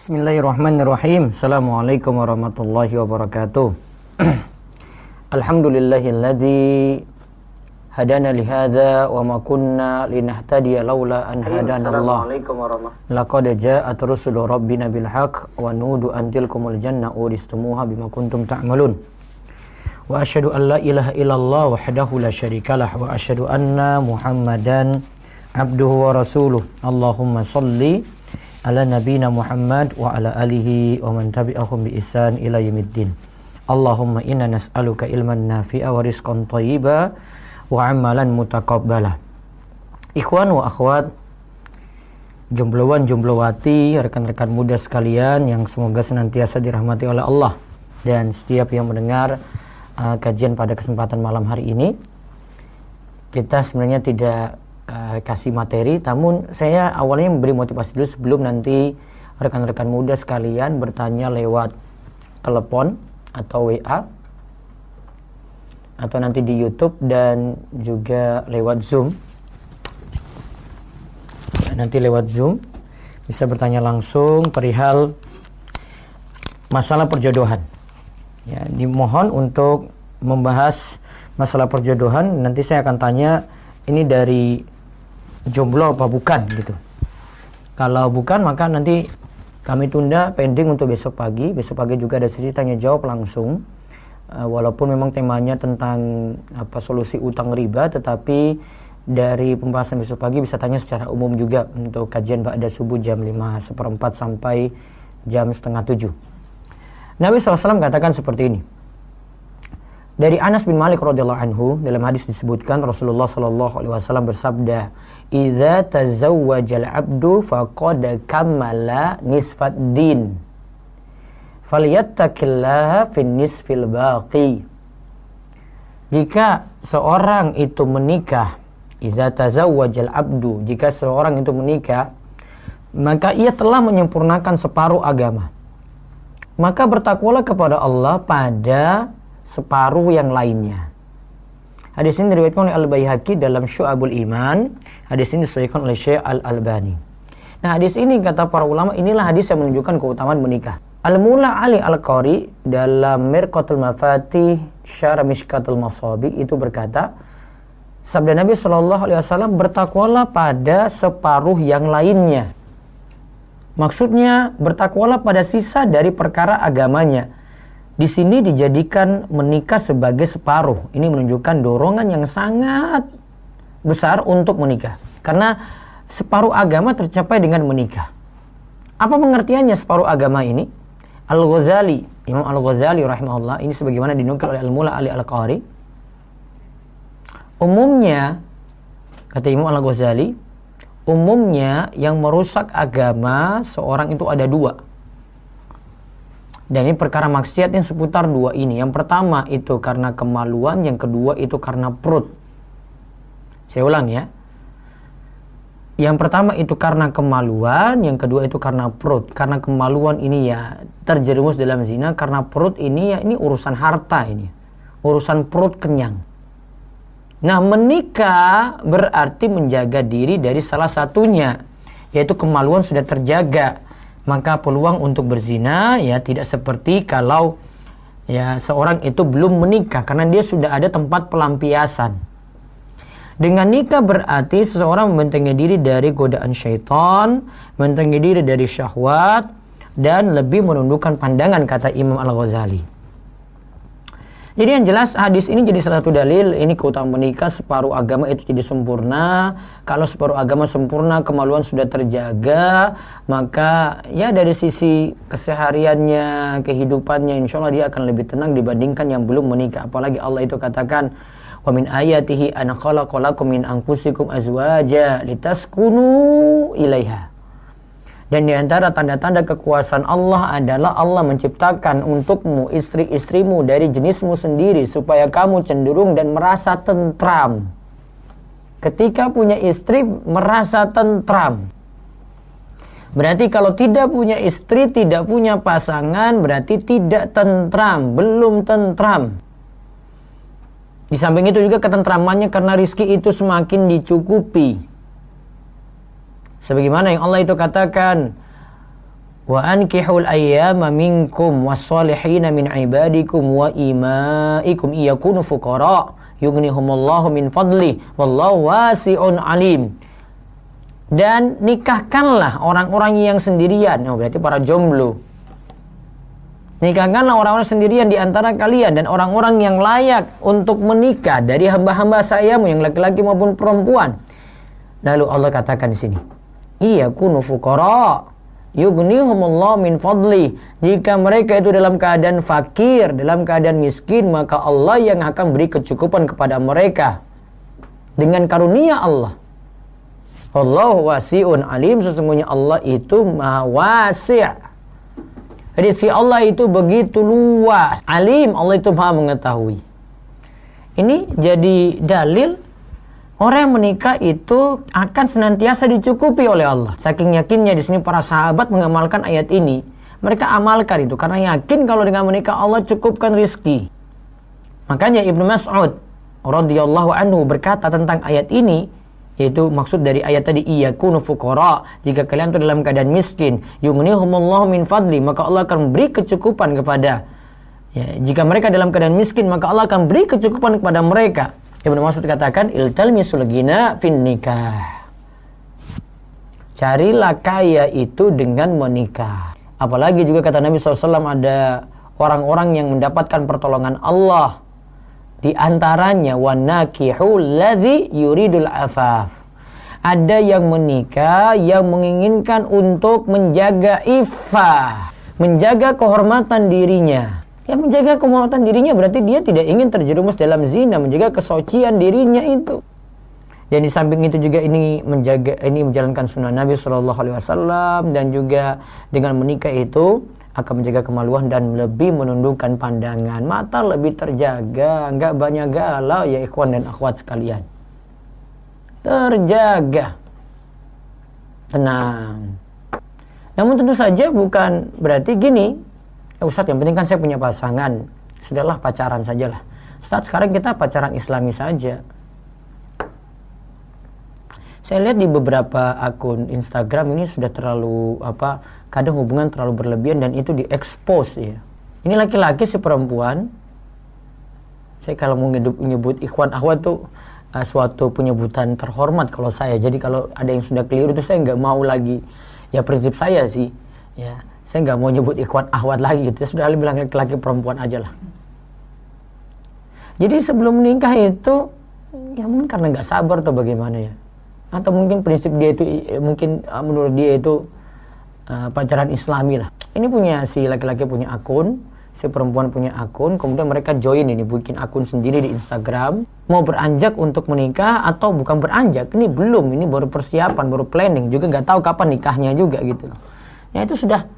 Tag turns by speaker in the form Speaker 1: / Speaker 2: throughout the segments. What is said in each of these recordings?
Speaker 1: Bismillahirrahmanirrahim. Assalamualaikum warahmatullahi wabarakatuh. Alhamdulillahilladzi hadana lihada wa ma kunna linahtadiya laula an hadana Allah. Laqad ja'at rusulu rabbina bil haqq wa nudu an tilkumul janna uristumuha bima kuntum ta'malun. Wa asyhadu an la ilaha illallah wahdahu la syarikalah wa asyhadu anna Muhammadan abduhu wa rasuluh. Allahumma salli ala nabina Muhammad wa ala alihi wa man tabi'ahum bi ihsan ila yaumiddin. Allahumma inna nas'aluka ilman nafi'a wa rizqan thayyiba wa amalan mutaqabbala. Ikhwan wa akhwat, jombloan jomblowati, rekan-rekan muda sekalian yang semoga senantiasa dirahmati oleh Allah dan setiap yang mendengar uh, kajian pada kesempatan malam hari ini kita sebenarnya tidak uh, kasih materi. Namun saya awalnya memberi motivasi dulu sebelum nanti rekan-rekan muda sekalian bertanya lewat telepon atau WA atau nanti di YouTube dan juga lewat Zoom. Nanti lewat Zoom bisa bertanya langsung perihal masalah perjodohan. Ya dimohon untuk membahas masalah perjodohan. Nanti saya akan tanya ini dari jomblo apa bukan gitu. Kalau bukan maka nanti kami tunda pending untuk besok pagi. Besok pagi juga ada sesi tanya jawab langsung. Uh, walaupun memang temanya tentang apa solusi utang riba tetapi dari pembahasan besok pagi bisa tanya secara umum juga untuk kajian Ba'da subuh jam 5 seperempat sampai jam setengah 7. Nabi SAW katakan seperti ini. Dari Anas bin Malik radhiyallahu anhu dalam hadis disebutkan Rasulullah wasallam bersabda, "Idza tazawwajal 'abdu faqad kamala nisfad din." Falyattaqillaha fin nisfil baqi. Jika seorang itu menikah, idza tazawwajal 'abdu, jika seorang itu menikah, maka ia telah menyempurnakan separuh agama. Maka bertakwalah kepada Allah pada separuh yang lainnya. Hadis ini diriwayatkan oleh Al-Baihaqi dalam Syu'abul Iman. Hadis ini disahihkan oleh Syekh Al-Albani. Nah, hadis ini kata para ulama inilah hadis yang menunjukkan keutamaan menikah. Al-Mula Ali Al-Qari dalam Mirqatul Mafatih Syara Mishkatul Masabi itu berkata, sabda Nabi Shallallahu alaihi wasallam bertakwalah pada separuh yang lainnya. Maksudnya bertakwalah pada sisa dari perkara agamanya di sini dijadikan menikah sebagai separuh. Ini menunjukkan dorongan yang sangat besar untuk menikah. Karena separuh agama tercapai dengan menikah. Apa pengertiannya separuh agama ini? Al-Ghazali, Imam Al-Ghazali rahimahullah, ini sebagaimana dinukil oleh Al-Mula Ali Al-Qari. Umumnya, kata Imam Al-Ghazali, umumnya yang merusak agama seorang itu ada dua dan ini perkara maksiat yang seputar dua ini. Yang pertama itu karena kemaluan, yang kedua itu karena perut. Saya ulang ya. Yang pertama itu karena kemaluan, yang kedua itu karena perut. Karena kemaluan ini ya terjerumus dalam zina, karena perut ini ya ini urusan harta ini. Urusan perut kenyang. Nah, menikah berarti menjaga diri dari salah satunya, yaitu kemaluan sudah terjaga maka peluang untuk berzina ya tidak seperti kalau ya seorang itu belum menikah karena dia sudah ada tempat pelampiasan. Dengan nikah berarti seseorang membentengi diri dari godaan syaitan, membentengi diri dari syahwat, dan lebih menundukkan pandangan kata Imam Al-Ghazali. Jadi yang jelas hadis ini jadi salah satu dalil ini keutamaan menikah separuh agama itu jadi sempurna. Kalau separuh agama sempurna, kemaluan sudah terjaga, maka ya dari sisi kesehariannya, kehidupannya insya Allah dia akan lebih tenang dibandingkan yang belum menikah. Apalagi Allah itu katakan wa min ayatihi an khalaqalakum min anfusikum azwaja litaskunu ilaiha. Dan di antara tanda-tanda kekuasaan Allah adalah Allah menciptakan untukmu istri-istrimu dari jenismu sendiri supaya kamu cenderung dan merasa tentram. Ketika punya istri merasa tentram. Berarti kalau tidak punya istri, tidak punya pasangan, berarti tidak tentram, belum tentram. Di samping itu juga ketentramannya karena rizki itu semakin dicukupi. Sebagaimana yang Allah itu katakan, wa ankihul ayyama minkum wassalihina min ibadikum wa imaikum iyakunu fuqara yughnihumullahu min fadli wallahu wasi'un alim. Dan nikahkanlah orang-orang yang sendirian. Oh berarti para jomblo. Nikahkanlah orang-orang sendirian di antara kalian dan orang-orang yang layak untuk menikah dari hamba-hamba sayamu yang laki-laki maupun perempuan. Lalu Allah katakan di sini iya kunu fuqara. Yughnihumullah min fadli. Jika mereka itu dalam keadaan fakir, dalam keadaan miskin, maka Allah yang akan beri kecukupan kepada mereka. Dengan karunia Allah. Allah wasi'un alim. Sesungguhnya Allah itu maha wasi' Jadi si Allah itu begitu luas. Alim Allah itu maha mengetahui. Ini jadi dalil Orang yang menikah itu akan senantiasa dicukupi oleh Allah. Saking yakinnya di sini para sahabat mengamalkan ayat ini. Mereka amalkan itu karena yakin kalau dengan menikah Allah cukupkan rizki. Makanya Ibnu Mas'ud radhiyallahu anhu berkata tentang ayat ini yaitu maksud dari ayat tadi iya kunu fuqara jika kalian itu dalam keadaan miskin yughnihumullahu min fadli maka Allah akan beri kecukupan kepada ya, jika mereka dalam keadaan miskin maka Allah akan beri kecukupan kepada mereka Ibnu Mas'ud katakan iltalmisul ghina fin nikah. Carilah kaya itu dengan menikah. Apalagi juga kata Nabi SAW ada orang-orang yang mendapatkan pertolongan Allah. Di antaranya ladhi yuridul afaf. Ada yang menikah yang menginginkan untuk menjaga iffah, menjaga kehormatan dirinya. Ya menjaga kehormatan dirinya berarti dia tidak ingin terjerumus dalam zina, menjaga kesucian dirinya itu. Dan di samping itu juga ini menjaga ini menjalankan sunnah Nabi Shallallahu Alaihi Wasallam dan juga dengan menikah itu akan menjaga kemaluan dan lebih menundukkan pandangan. Mata lebih terjaga nggak banyak galau ya ikhwan dan akhwat sekalian. Terjaga. Tenang. Namun tentu saja bukan berarti gini ya Ustadz yang penting kan saya punya pasangan. Sudahlah pacaran sajalah. Ustadz sekarang kita pacaran islami saja. Saya lihat di beberapa akun Instagram ini sudah terlalu apa kadang hubungan terlalu berlebihan dan itu diekspos ya. Ini laki-laki si perempuan. Saya kalau mau menyebut ikhwan akhwat tuh uh, suatu penyebutan terhormat kalau saya. Jadi kalau ada yang sudah keliru itu saya nggak mau lagi. Ya prinsip saya sih ya saya nggak mau nyebut ikhwan ahwat lagi gitu. Sudah bilang laki-laki perempuan aja lah. Jadi sebelum menikah itu ya mungkin karena nggak sabar atau bagaimana ya. Atau mungkin prinsip dia itu mungkin uh, menurut dia itu uh, pacaran islami lah. Ini punya si laki-laki punya akun, si perempuan punya akun, kemudian mereka join ini bikin akun sendiri di Instagram, mau beranjak untuk menikah atau bukan beranjak, ini belum, ini baru persiapan, baru planning, juga nggak tahu kapan nikahnya juga gitu. Ya itu sudah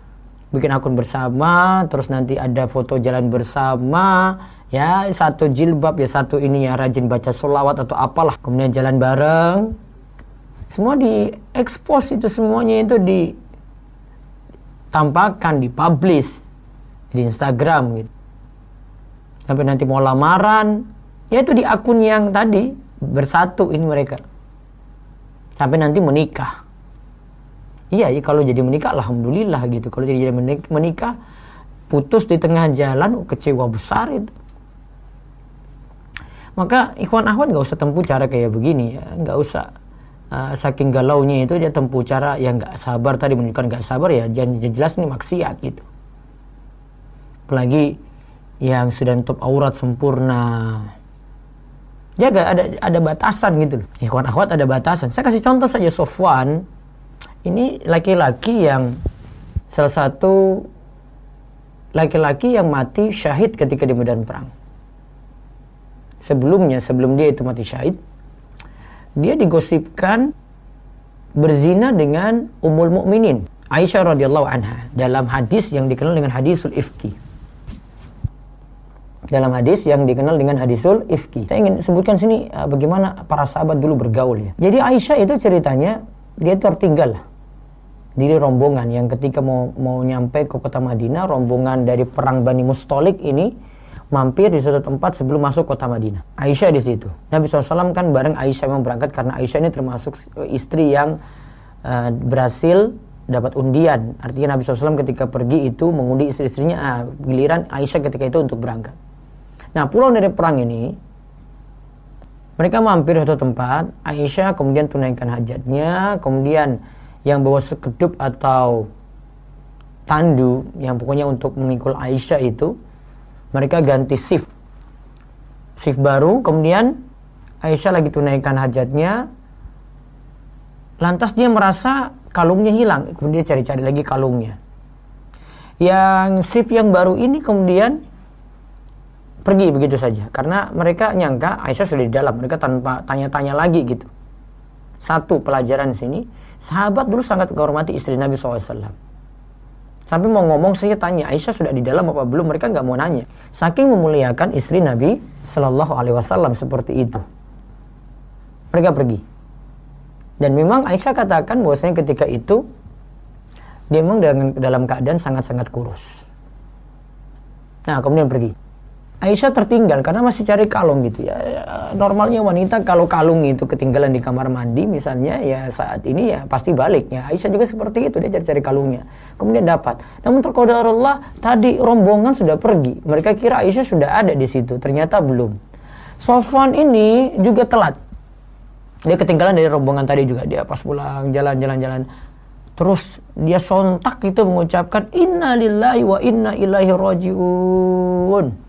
Speaker 1: bikin akun bersama, terus nanti ada foto jalan bersama, ya satu jilbab ya satu ini ya rajin baca sholawat atau apalah, kemudian jalan bareng, semua di expose itu semuanya itu ditampakkan, dipublish di Instagram gitu. Sampai nanti mau lamaran, ya itu di akun yang tadi bersatu ini mereka. Sampai nanti menikah. Iya, iya kalau jadi menikah alhamdulillah gitu. Kalau jadi menikah putus di tengah jalan kecewa besar itu. Maka ikhwan ahwan nggak usah tempuh cara kayak begini ya, nggak usah uh, saking galaunya itu dia tempuh cara yang nggak sabar tadi menunjukkan nggak sabar ya jangan jelas ini maksiat gitu. Apalagi yang sudah nutup aurat sempurna. Jaga ada ada batasan gitu. Ikhwan akhwat ada batasan. Saya kasih contoh saja Sofwan ini laki-laki yang salah satu laki-laki yang mati syahid ketika di medan perang. Sebelumnya, sebelum dia itu mati syahid, dia digosipkan berzina dengan Ummul Mukminin Aisyah radhiyallahu anha dalam hadis yang dikenal dengan hadisul ifki. Dalam hadis yang dikenal dengan hadisul ifki. Saya ingin sebutkan sini uh, bagaimana para sahabat dulu bergaul ya. Jadi Aisyah itu ceritanya dia tertinggal diri rombongan yang ketika mau mau nyampe ke kota Madinah, rombongan dari perang Bani Mustolik ini mampir di suatu tempat sebelum masuk kota Madinah. Aisyah di situ. Nabi SAW kan bareng Aisyah memang berangkat karena Aisyah ini termasuk istri yang uh, berhasil dapat undian. Artinya Nabi SAW ketika pergi itu mengundi istri-istrinya, ah, giliran Aisyah ketika itu untuk berangkat. Nah pulang dari perang ini, mereka mampir satu tempat, Aisyah kemudian tunaikan hajatnya, kemudian yang bawa sekedup atau tandu yang pokoknya untuk mengikul Aisyah itu mereka ganti shift. Shift baru kemudian Aisyah lagi tunaikan hajatnya. Lantas dia merasa kalungnya hilang kemudian cari-cari lagi kalungnya. Yang shift yang baru ini kemudian pergi begitu saja karena mereka nyangka Aisyah sudah di dalam mereka tanpa tanya-tanya lagi gitu. Satu pelajaran sini sahabat dulu sangat menghormati istri Nabi SAW Sampai mau ngomong saya tanya Aisyah sudah di dalam apa belum? Mereka nggak mau nanya. Saking memuliakan istri Nabi Shallallahu Alaihi Wasallam seperti itu. Mereka pergi. Dan memang Aisyah katakan bahwasanya ketika itu dia memang dalam keadaan sangat-sangat kurus. Nah kemudian pergi. Aisyah tertinggal karena masih cari kalung gitu ya. Normalnya wanita kalau kalung itu ketinggalan di kamar mandi misalnya ya saat ini ya pasti balik ya. Aisyah juga seperti itu dia cari-cari kalungnya. Kemudian dapat. Namun Allah tadi rombongan sudah pergi. Mereka kira Aisyah sudah ada di situ. Ternyata belum. Sofwan ini juga telat. Dia ketinggalan dari rombongan tadi juga dia pas pulang jalan-jalan-jalan. Terus dia sontak itu mengucapkan Inna lillahi wa inna ilaihi rajiun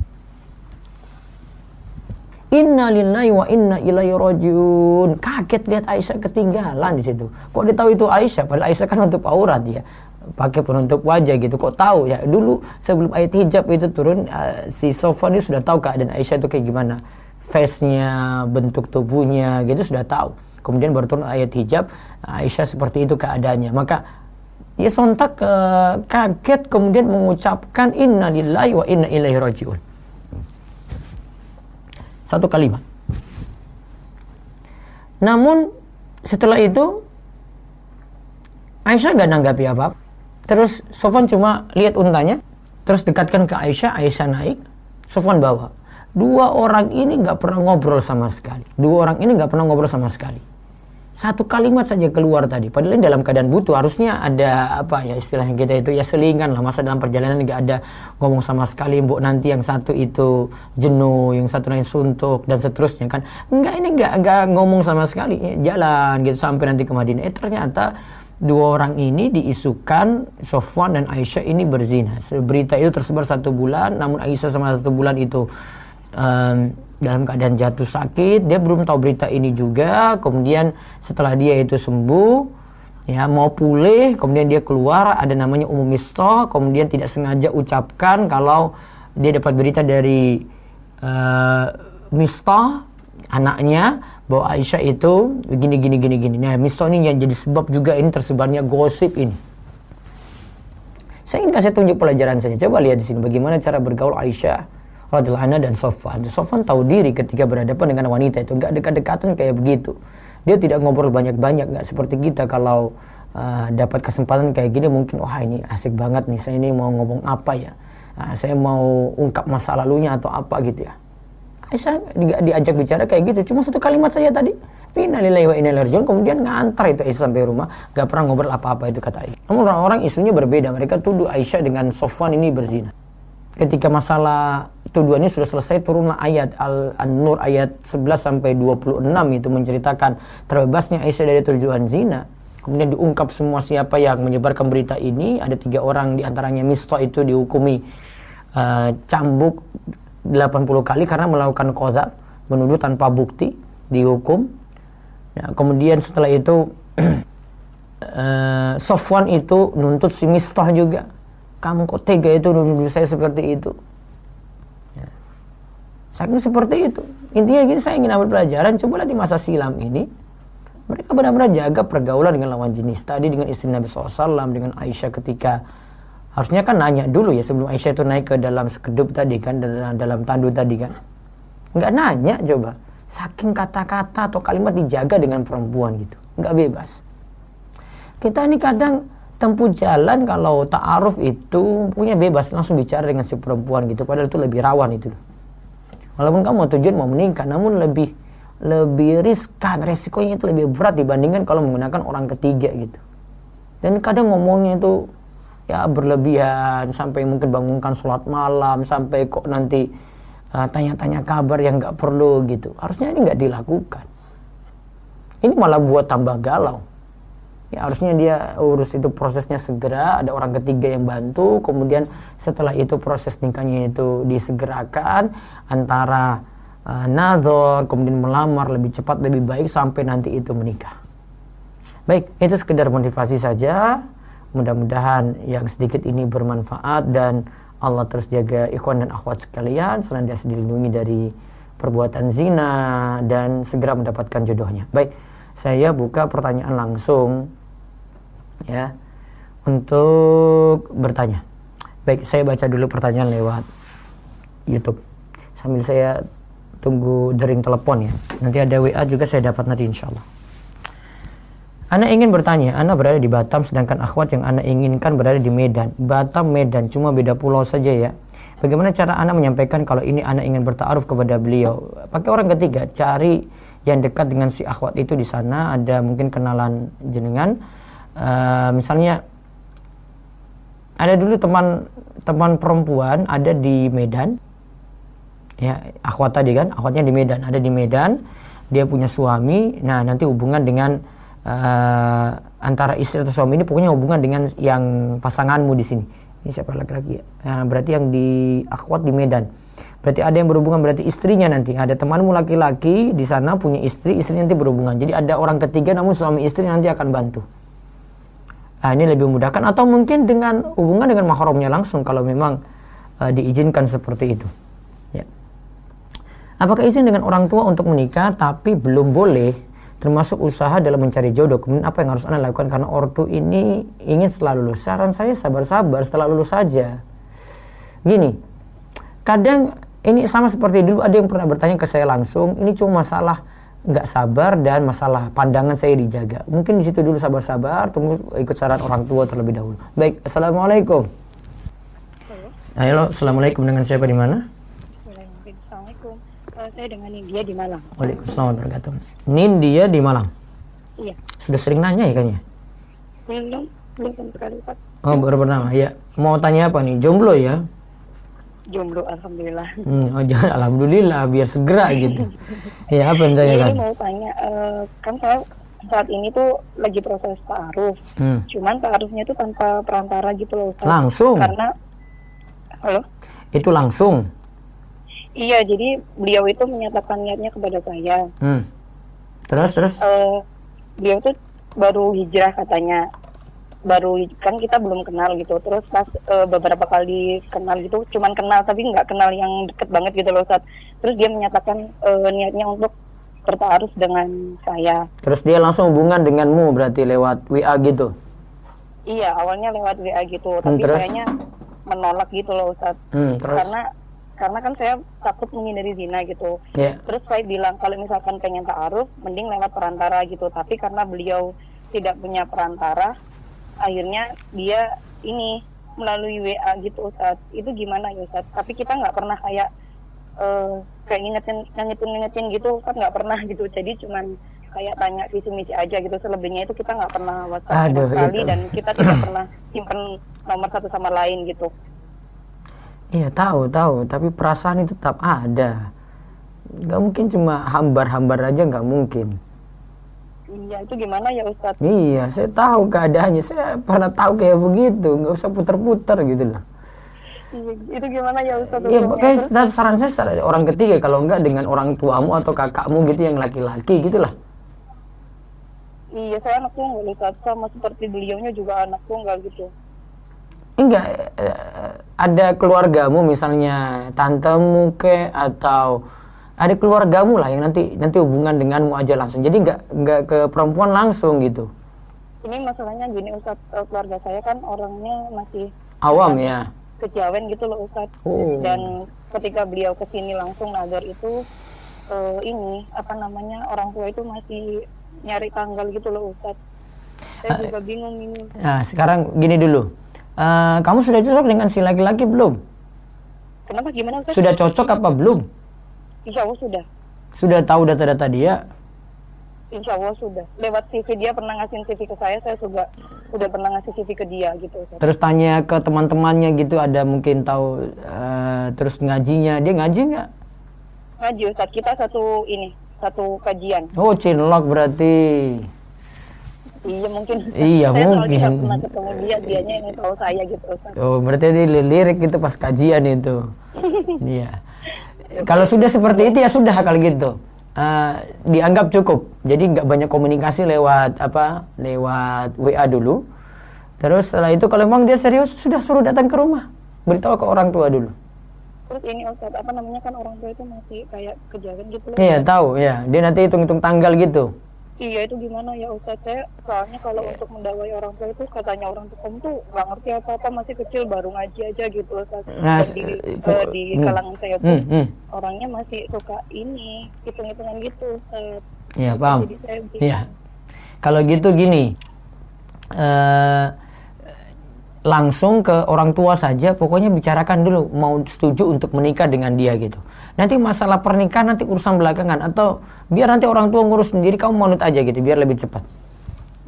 Speaker 1: Inna lillahi wa inna ilaihi rajiun. Kaget lihat Aisyah ketinggalan di situ. Kok dia tahu itu Aisyah? Padahal Aisyah kan untuk aurat ya. Pakai penutup wajah gitu. Kok tahu ya? Dulu sebelum ayat hijab itu turun, uh, si Sofwan sudah tahu keadaan Aisyah itu kayak gimana. Face-nya, bentuk tubuhnya gitu sudah tahu. Kemudian baru turun ayat hijab, Aisyah seperti itu keadaannya. Maka dia sontak uh, kaget kemudian mengucapkan inna lillahi wa inna ilaihi rajiun. Satu kalimat. Namun setelah itu Aisyah gak nanggapi apa, Terus Sofwan cuma lihat untanya, terus dekatkan ke Aisyah, Aisyah naik, Sofwan bawa. Dua orang ini nggak pernah ngobrol sama sekali. Dua orang ini nggak pernah ngobrol sama sekali satu kalimat saja keluar tadi. Padahal dalam keadaan butuh harusnya ada apa ya istilahnya kita itu ya selingan lah. Masa dalam perjalanan nggak ada ngomong sama sekali. Mbok nanti yang satu itu jenuh, yang satu lain suntuk dan seterusnya kan. Enggak ini enggak enggak ngomong sama sekali. Ya, jalan gitu sampai nanti ke Madinah. Eh ternyata dua orang ini diisukan Sofwan dan Aisyah ini berzina. Berita itu tersebar satu bulan, namun Aisyah sama satu bulan itu um, dalam keadaan jatuh sakit, dia belum tahu berita ini juga. Kemudian setelah dia itu sembuh, ya mau pulih, kemudian dia keluar ada namanya umum misto, kemudian tidak sengaja ucapkan kalau dia dapat berita dari uh, misto anaknya bahwa Aisyah itu begini gini gini gini. Nah, misto ini yang jadi sebab juga ini tersebarnya gosip ini. Saya ingin kasih tunjuk pelajaran saja. Coba lihat di sini bagaimana cara bergaul Aisyah radhiyallahu anha dan Sofwan. Sofwan tahu diri ketika berhadapan dengan wanita itu nggak dekat-dekatan kayak begitu. Dia tidak ngobrol banyak-banyak nggak seperti kita kalau uh, dapat kesempatan kayak gini mungkin wah ini asik banget nih saya ini mau ngomong apa ya. Uh, saya mau ungkap masa lalunya atau apa gitu ya. Aisyah di, diajak bicara kayak gitu cuma satu kalimat saya tadi Innalillahi wa inna kemudian ngantar itu Aisyah sampai rumah gak pernah ngobrol apa-apa itu kata Aisyah. Namun orang-orang isunya berbeda mereka tuduh Aisyah dengan Sofwan ini berzina. Ketika masalah tuduhannya sudah selesai turunlah ayat Al-Nur ayat 11 sampai 26 itu menceritakan terbebasnya Aisyah dari tujuan zina. Kemudian diungkap semua siapa yang menyebarkan berita ini. Ada tiga orang di antaranya Misto itu dihukumi uh, cambuk 80 kali karena melakukan kozab, menuduh tanpa bukti, dihukum. Nah, kemudian setelah itu uh, Sofwan itu nuntut si Mistoh juga. Kamu kok tega itu nuduh saya seperti itu? Saking seperti itu. Intinya gini, saya ingin ambil pelajaran. Cobalah di masa silam ini, mereka benar-benar jaga pergaulan dengan lawan jenis. Tadi dengan istri Nabi SAW, dengan Aisyah ketika harusnya kan nanya dulu ya sebelum Aisyah itu naik ke dalam sekedup tadi kan, dalam, dalam tandu tadi kan. Nggak nanya coba. Saking kata-kata atau kalimat dijaga dengan perempuan gitu. Nggak bebas. Kita ini kadang tempuh jalan kalau ta'aruf itu punya bebas langsung bicara dengan si perempuan gitu. Padahal itu lebih rawan itu. Walaupun kamu mau tujuan mau menikah, namun lebih lebih riskan, resikonya itu lebih berat dibandingkan kalau menggunakan orang ketiga gitu. Dan kadang ngomongnya itu ya berlebihan sampai mungkin bangunkan sholat malam sampai kok nanti uh, tanya-tanya kabar yang nggak perlu gitu. Harusnya ini nggak dilakukan. Ini malah buat tambah galau. Ya, harusnya dia urus itu prosesnya segera, ada orang ketiga yang bantu, kemudian setelah itu proses nikahnya itu disegerakan antara uh, nazar, kemudian melamar lebih cepat, lebih baik sampai nanti itu menikah. Baik, itu sekedar motivasi saja. Mudah-mudahan yang sedikit ini bermanfaat dan Allah terus jaga ikhwan dan akhwat sekalian senantiasa dilindungi dari perbuatan zina dan segera mendapatkan jodohnya. Baik, saya buka pertanyaan langsung ya untuk bertanya. Baik, saya baca dulu pertanyaan lewat YouTube sambil saya tunggu dering telepon ya. Nanti ada WA juga saya dapat nanti insya Allah. Anda ingin bertanya, Anda berada di Batam sedangkan akhwat yang Anda inginkan berada di Medan. Batam, Medan, cuma beda pulau saja ya. Bagaimana cara Anda menyampaikan kalau ini Anda ingin bertaaruf kepada beliau? Pakai orang ketiga, cari yang dekat dengan si akhwat itu di sana, ada mungkin kenalan jenengan. Uh, misalnya ada dulu teman teman perempuan ada di Medan. Ya, akhwat tadi kan, akhwatnya di Medan, ada di Medan. Dia punya suami. Nah, nanti hubungan dengan uh, antara istri atau suami ini pokoknya hubungan dengan yang pasanganmu di sini. Ini siapa laki-laki ya? Nah, berarti yang di akhwat di Medan. Berarti ada yang berhubungan berarti istrinya nanti. Ada temanmu laki-laki di sana punya istri, istri nanti berhubungan. Jadi ada orang ketiga namun suami istri nanti akan bantu. Nah, ini lebih memudahkan atau mungkin dengan hubungan dengan mahramnya langsung kalau memang uh, diizinkan seperti itu. Ya. Apakah izin dengan orang tua untuk menikah tapi belum boleh termasuk usaha dalam mencari jodoh. Kemudian apa yang harus Anda lakukan karena ortu ini ingin setelah lulus. Saran saya sabar-sabar setelah lulus saja. Gini, kadang ini sama seperti dulu ada yang pernah bertanya ke saya langsung, ini cuma masalah nggak sabar dan masalah pandangan saya dijaga. Mungkin di situ dulu sabar-sabar, tunggu ikut saran orang tua terlebih dahulu. Baik, assalamualaikum. Halo, assalamualaikum dengan siapa di mana?
Speaker 2: uh, saya dengan India di Malang.
Speaker 1: Waalaikumsalam warahmatullahi wabarakatuh. Nindia di Malang.
Speaker 2: Iya.
Speaker 1: Sudah sering nanya ya kayaknya?
Speaker 2: Belum, belum sekali Pak.
Speaker 1: Oh, baru pertama. Ya. Mau tanya apa nih? Jomblo ya?
Speaker 2: Jomblo, alhamdulillah.
Speaker 1: Hmm, oh jangan alhamdulillah biar segera gitu. ya apa yang saya
Speaker 2: kan? mau tanya, uh, kan saya saat ini tuh lagi proses ta'aruf. Hmm. Cuman ta'arufnya itu tanpa perantara gitu loh. Ustaz.
Speaker 1: Langsung?
Speaker 2: Karena, halo?
Speaker 1: Itu langsung?
Speaker 2: Iya, jadi beliau itu menyatakan niatnya kepada saya.
Speaker 1: Hmm. Terus terus? Uh,
Speaker 2: beliau tuh baru hijrah katanya, baru kan kita belum kenal gitu. Terus pas uh, beberapa kali kenal gitu, cuman kenal tapi nggak kenal yang deket banget gitu loh saat. Terus dia menyatakan uh, niatnya untuk bertaaruf dengan saya.
Speaker 1: Terus dia langsung hubungan denganmu berarti lewat WA gitu?
Speaker 2: Iya, awalnya lewat WA gitu, hmm, tapi kayaknya menolak gitu loh Ustaz. Hmm, terus? Karena karena kan saya takut menghindari zina gitu. Yeah. Terus saya bilang kalau misalkan pengen taaruf, mending lewat perantara gitu. Tapi karena beliau tidak punya perantara, akhirnya dia ini melalui WA gitu Ustaz. Itu gimana ya Ustaz? Tapi kita nggak pernah kayak uh, kayak ngingetin ngingetin ngingetin gitu kan nggak pernah gitu. Jadi cuman kayak tanya visi misi aja gitu selebihnya itu kita nggak pernah WhatsApp sekali dan kita tidak pernah simpen nomor satu sama lain gitu
Speaker 1: Iya tahu tahu, tapi perasaan itu tetap ada. Gak mungkin cuma hambar-hambar aja nggak mungkin.
Speaker 2: Iya itu gimana ya Ustadz?
Speaker 1: Iya saya tahu keadaannya, saya pernah tahu kayak begitu, nggak usah puter-puter gitu loh.
Speaker 2: Iya, itu gimana ya Ustadz?
Speaker 1: Iya, kayak saran saya orang ketiga kalau enggak dengan orang tuamu atau kakakmu gitu yang laki-laki gitulah.
Speaker 2: Iya, saya anak tunggal Ustadz, sama seperti beliaunya juga anak tunggal gitu
Speaker 1: enggak eh, ada keluargamu misalnya tantemu ke atau ada keluargamu lah yang nanti nanti hubungan denganmu aja langsung jadi enggak enggak ke perempuan langsung gitu
Speaker 2: ini masalahnya gini Ustaz eh, keluarga saya kan orangnya masih
Speaker 1: awam ya
Speaker 2: kejawen gitu loh Ustaz oh. dan ketika beliau ke sini langsung nazar itu uh, ini apa namanya orang tua itu masih nyari tanggal gitu loh Ustaz saya uh, juga bingung ini
Speaker 1: nah sekarang gini dulu Uh, kamu sudah cocok dengan si laki-laki belum?
Speaker 2: Kenapa gimana Ustaz?
Speaker 1: Sudah cocok apa belum?
Speaker 2: Insya Allah sudah.
Speaker 1: Sudah tahu data-data dia?
Speaker 3: Insya Allah sudah. Lewat CV dia pernah ngasih CV ke saya, saya juga udah pernah ngasih CV ke dia gitu.
Speaker 1: Terus tanya ke teman-temannya gitu, ada mungkin tahu uh, terus ngajinya, dia ngaji nggak?
Speaker 3: Ngaji Ustaz, kita satu ini, satu kajian.
Speaker 1: Oh, cinlok berarti.
Speaker 3: Iya mungkin.
Speaker 1: Iya saya mungkin. Saya
Speaker 3: pernah ketemu dia, dianya yang tahu saya gitu Ustaz.
Speaker 1: Oh, berarti dia lirik gitu pas kajian itu. iya. Kalau sudah seperti itu ya sudah kalau gitu uh, dianggap cukup. Jadi nggak banyak komunikasi lewat apa, lewat WA dulu. Terus setelah itu kalau memang dia serius sudah suruh datang ke rumah, beritahu ke orang tua dulu.
Speaker 3: Terus ini Ustaz, apa namanya kan orang tua itu masih kayak kejadian gitu loh.
Speaker 1: Iya, tahu ya. Dia nanti hitung-hitung tanggal gitu.
Speaker 3: Iya itu gimana ya Ustaz saya soalnya kalau yeah. untuk mendawai orang tua itu katanya orang tua tuh nggak ngerti apa apa masih kecil baru ngaji aja gitu Ustaz. Nah, Dan di, uh, di hmm. kalangan saya pun hmm, hmm. orangnya masih suka ini hitung-hitungan gitu Ustaz.
Speaker 1: Iya paham. Iya. Kalau gitu gini. Uh, langsung ke orang tua saja pokoknya bicarakan dulu mau setuju untuk menikah dengan dia gitu nanti masalah pernikahan nanti urusan belakangan atau biar nanti orang tua ngurus sendiri kamu mau nurut aja gitu biar lebih cepat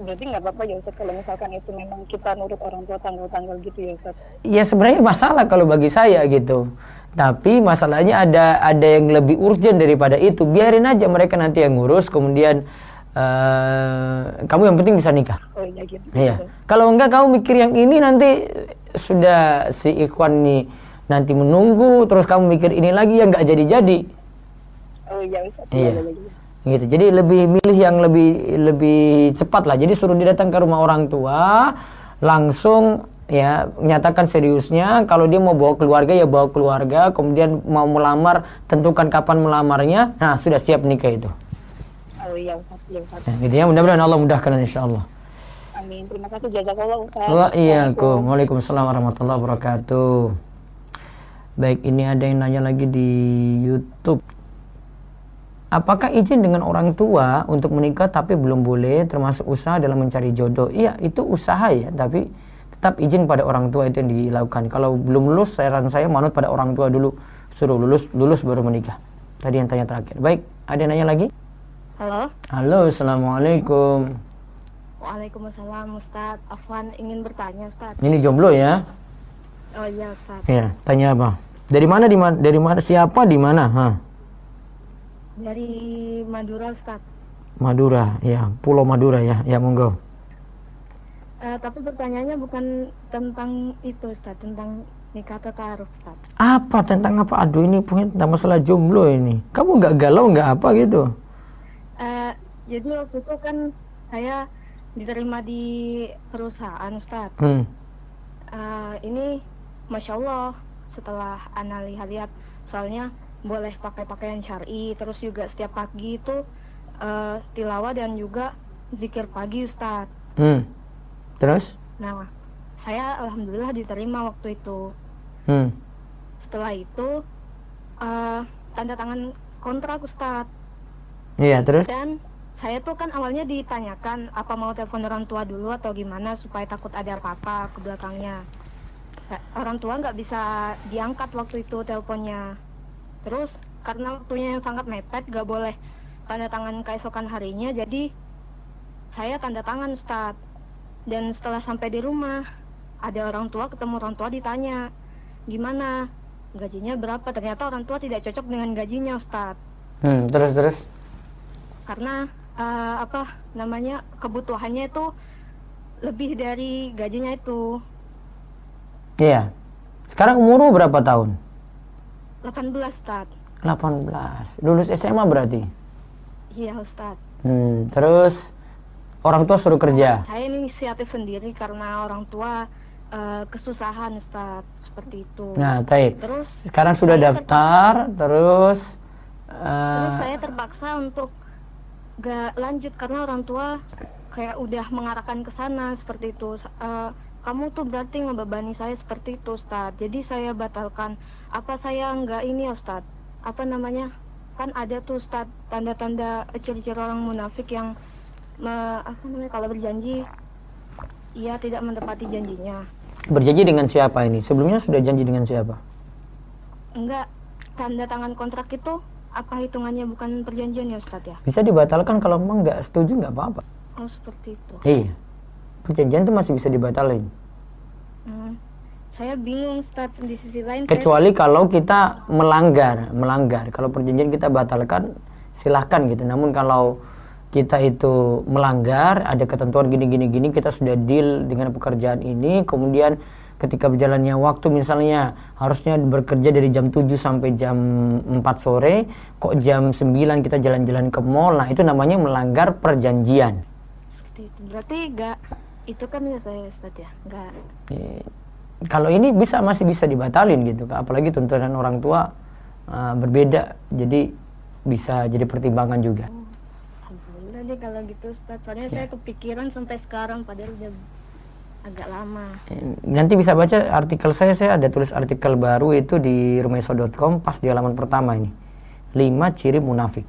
Speaker 3: berarti nggak apa-apa ya Ustaz kalau misalkan itu memang kita nurut orang tua tanggal-tanggal gitu ya Ustaz
Speaker 1: ya sebenarnya masalah kalau bagi saya gitu tapi masalahnya ada ada yang lebih urgent daripada itu biarin aja mereka nanti yang ngurus kemudian uh, kamu yang penting bisa nikah. Oh iya gitu. Iya. Kalau enggak kamu mikir yang ini nanti sudah si Ikhwan nih nanti menunggu terus kamu mikir ini lagi yang nggak jadi-jadi.
Speaker 3: Oh iya.
Speaker 1: Iya. iya. Gitu. Jadi lebih milih yang lebih lebih cepat lah. Jadi suruh dia datang ke rumah orang tua langsung ya nyatakan seriusnya kalau dia mau bawa keluarga ya bawa keluarga kemudian mau melamar tentukan kapan melamarnya nah sudah siap nikah itu
Speaker 3: Oh iya Ustaz, iya
Speaker 1: Ustaz. Ya, gitu ya, mudah-mudahan Allah mudahkan
Speaker 3: insyaallah. Amin. Terima kasih jazakallah Ustaz.
Speaker 1: Wa iyyakum. Waalaikumsalam warahmatullahi wabarakatuh. Baik, ini ada yang nanya lagi di YouTube. Apakah izin dengan orang tua untuk menikah tapi belum boleh termasuk usaha dalam mencari jodoh? Iya, itu usaha ya, tapi tetap izin pada orang tua itu yang dilakukan. Kalau belum lulus, saran saya manut pada orang tua dulu, suruh lulus, lulus baru menikah. Tadi yang tanya terakhir. Baik, ada yang nanya lagi?
Speaker 3: Halo.
Speaker 1: Halo, assalamualaikum.
Speaker 3: Waalaikumsalam, Ustaz. Afwan ingin bertanya, Ustaz.
Speaker 1: Ini jomblo ya?
Speaker 3: Oh iya, Ustaz.
Speaker 1: Ya, tanya apa? Dari mana di mana? Dari mana? Siapa di mana? Ha?
Speaker 3: Dari Madura, Ustaz.
Speaker 1: Madura, ya, Pulau Madura ya. Ya, monggo.
Speaker 3: Uh, tapi pertanyaannya bukan tentang itu, Ustaz, tentang nikah taruh, Ustaz.
Speaker 1: Apa tentang apa? Aduh, ini punya tentang masalah jomblo ini. Kamu nggak galau nggak apa gitu?
Speaker 3: uh, jadi waktu itu kan saya diterima di perusahaan Ustaz hmm. uh, ini Masya Allah setelah Ana lihat-lihat soalnya boleh pakai pakaian syari terus juga setiap pagi itu uh, tilawah dan juga zikir pagi Ustaz
Speaker 1: hmm. terus
Speaker 3: nah saya alhamdulillah diterima waktu itu
Speaker 1: hmm.
Speaker 3: setelah itu uh, tanda tangan kontrak Ustaz
Speaker 1: Iya, terus?
Speaker 3: Dan saya tuh kan awalnya ditanyakan apa mau telepon orang tua dulu atau gimana supaya takut ada apa-apa ke belakangnya. Orang tua nggak bisa diangkat waktu itu teleponnya. Terus karena waktunya yang sangat mepet, nggak boleh tanda tangan keesokan harinya, jadi saya tanda tangan Ustadz. Dan setelah sampai di rumah, ada orang tua ketemu orang tua ditanya, gimana gajinya berapa? Ternyata orang tua tidak cocok dengan gajinya Ustadz.
Speaker 1: Hmm, terus terus
Speaker 3: karena uh, apa namanya kebutuhannya itu lebih dari gajinya itu.
Speaker 1: Iya. Sekarang umur berapa tahun?
Speaker 3: 18, Ustaz.
Speaker 1: 18. Lulus SMA berarti?
Speaker 3: Iya, Ustaz.
Speaker 1: Hmm, terus orang tua suruh kerja?
Speaker 3: Saya inisiatif sendiri karena orang tua uh, kesusahan, Ustaz. Seperti itu.
Speaker 1: Nah, baik. Terus sekarang sudah daftar, terus
Speaker 3: uh, terus saya terpaksa untuk gak lanjut karena orang tua kayak udah mengarahkan ke sana seperti itu uh, kamu tuh berarti ngebebani saya seperti itu Ustad jadi saya batalkan. Apa saya nggak ini Ustad apa namanya? Kan ada tuh Ustad tanda-tanda ciri-ciri orang munafik yang me, apa namanya kalau berjanji ia tidak menepati janjinya.
Speaker 1: Berjanji dengan siapa ini? Sebelumnya sudah janji dengan siapa?
Speaker 3: Enggak tanda tangan kontrak itu
Speaker 2: apa hitungannya? Bukan perjanjian ya Ustadz ya?
Speaker 1: Bisa dibatalkan kalau memang nggak setuju nggak apa-apa.
Speaker 2: Oh seperti itu.
Speaker 1: Iya. Perjanjian itu masih bisa dibatalin.
Speaker 2: Hmm. Saya bingung Ustadz di sisi lain.
Speaker 1: Kecuali saya... kalau kita melanggar, melanggar. Kalau perjanjian kita batalkan, silahkan gitu. Namun kalau kita itu melanggar, ada ketentuan gini-gini gini, kita sudah deal dengan pekerjaan ini, kemudian ketika berjalannya waktu misalnya harusnya bekerja dari jam 7 sampai jam 4 sore kok jam 9 kita jalan-jalan ke mall nah itu namanya melanggar perjanjian
Speaker 2: itu berarti enggak itu kan ya saya Ustaz ya enggak
Speaker 1: e, kalau ini bisa masih bisa dibatalin gitu apalagi tuntutan orang tua uh, berbeda jadi bisa jadi pertimbangan juga oh,
Speaker 2: Alhamdulillah deh kalau gitu Ustaz soalnya ya. saya kepikiran sampai sekarang padahal udah agak lama.
Speaker 1: Nanti bisa baca artikel saya, saya ada tulis artikel baru itu di rumaiso.com pas di halaman pertama ini. lima ciri munafik.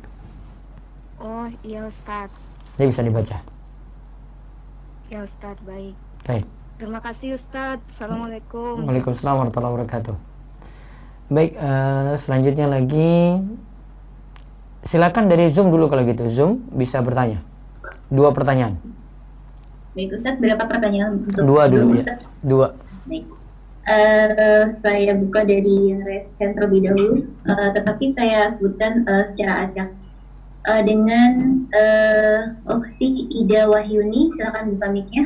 Speaker 2: Oh iya Ustaz.
Speaker 1: Ini bisa dibaca.
Speaker 2: Ya Ustaz, baik.
Speaker 1: Baik.
Speaker 2: Terima kasih Ustaz. Assalamualaikum.
Speaker 1: Waalaikumsalam warahmatullahi wabarakatuh. Baik, uh, selanjutnya lagi silakan dari Zoom dulu kalau gitu. Zoom bisa bertanya. Dua pertanyaan.
Speaker 4: Baik Ustaz, berapa pertanyaan
Speaker 1: untuk Dua dulu ya. Dua.
Speaker 4: Baik. Uh, saya buka dari resen terlebih dahulu, uh, tetapi saya sebutkan uh, secara acak. Uh, dengan uh, Oksi Ida Wahyuni, silakan buka mic-nya.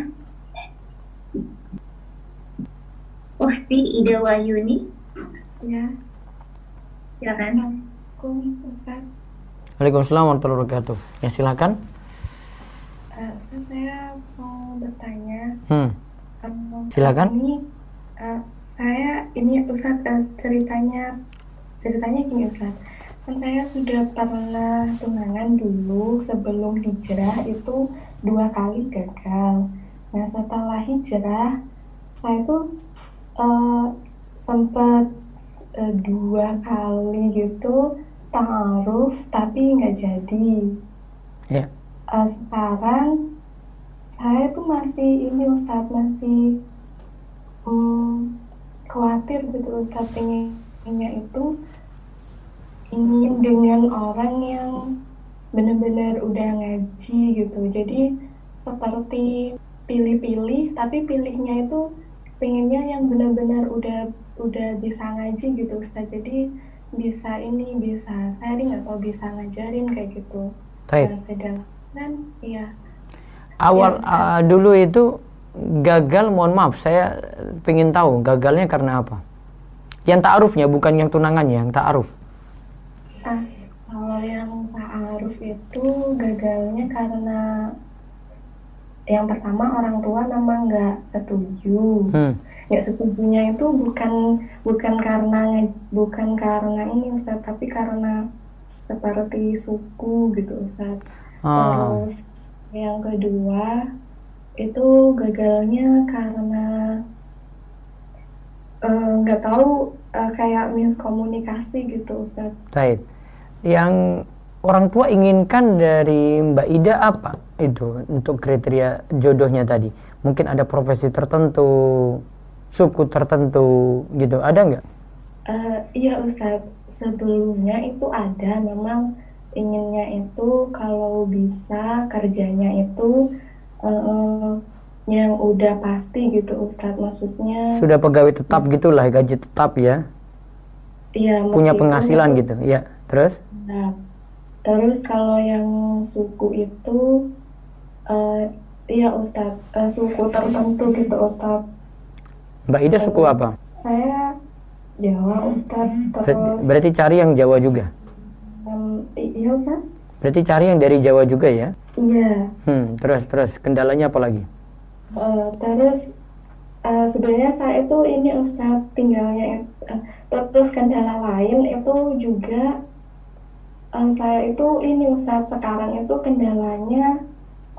Speaker 4: Oksi Ida Wahyuni.
Speaker 5: Ya.
Speaker 4: Silakan.
Speaker 5: Assalamualaikum Ustaz.
Speaker 1: Waalaikumsalam warahmatullahi wabarakatuh. Ya silakan
Speaker 5: uh, saya mau bertanya.
Speaker 1: Hmm. Um, Silakan.
Speaker 5: Ini uh, saya ini Ustaz uh, ceritanya ceritanya gini Ustaz. Kan saya sudah pernah tunangan dulu sebelum hijrah itu dua kali gagal. Nah setelah hijrah saya tuh uh, sempat uh, dua kali gitu taaruf tapi nggak jadi.
Speaker 1: Yeah
Speaker 5: uh, sekarang saya tuh masih ini Ustadz masih um, khawatir gitu Ustadz pengennya itu ingin dengan orang yang benar-benar udah ngaji gitu. Jadi seperti pilih-pilih tapi pilihnya itu pengennya yang benar-benar udah udah bisa ngaji gitu Ustadz jadi bisa ini bisa sharing atau bisa ngajarin kayak gitu.
Speaker 1: Baik.
Speaker 5: sedang kan iya.
Speaker 1: Awal ya, uh, dulu itu gagal mohon maaf saya ingin tahu gagalnya karena apa. Yang ta'arufnya bukan yang tunangannya yang ta'aruf
Speaker 5: ah, kalau yang ta'aruf itu gagalnya karena yang pertama orang tua memang nggak setuju hmm. nggak setujunya itu bukan bukan karena bukan karena ini Ustaz tapi karena seperti suku gitu Ustaz Ah. Terus yang kedua itu gagalnya karena eh, nggak uh, tahu uh, kayak miskomunikasi gitu Ustaz.
Speaker 1: Baik. Yang orang tua inginkan dari Mbak Ida apa itu untuk kriteria jodohnya tadi? Mungkin ada profesi tertentu, suku tertentu gitu, ada nggak?
Speaker 5: Uh, iya Ustaz, sebelumnya itu ada memang inginnya itu kalau bisa kerjanya itu uh, yang udah pasti gitu Ustadz maksudnya
Speaker 1: sudah pegawai tetap hmm. gitulah gaji tetap ya
Speaker 5: iya
Speaker 1: punya penghasilan itu, gitu ya terus
Speaker 5: nah, terus kalau yang suku itu uh, iya Ustadz uh, suku tertentu gitu Ustadz
Speaker 1: Mbak Ida suku apa
Speaker 5: saya Jawa Ustadz terus
Speaker 1: berarti cari yang Jawa juga
Speaker 5: Um, iya Ustaz.
Speaker 1: Berarti cari yang dari Jawa juga ya?
Speaker 5: Iya.
Speaker 1: Hmm, terus terus kendalanya apa lagi?
Speaker 5: Uh, terus uh, sebenarnya saya itu ini Ustaz tinggalnya uh, terus kendala lain itu juga uh, saya itu ini Ustaz sekarang itu kendalanya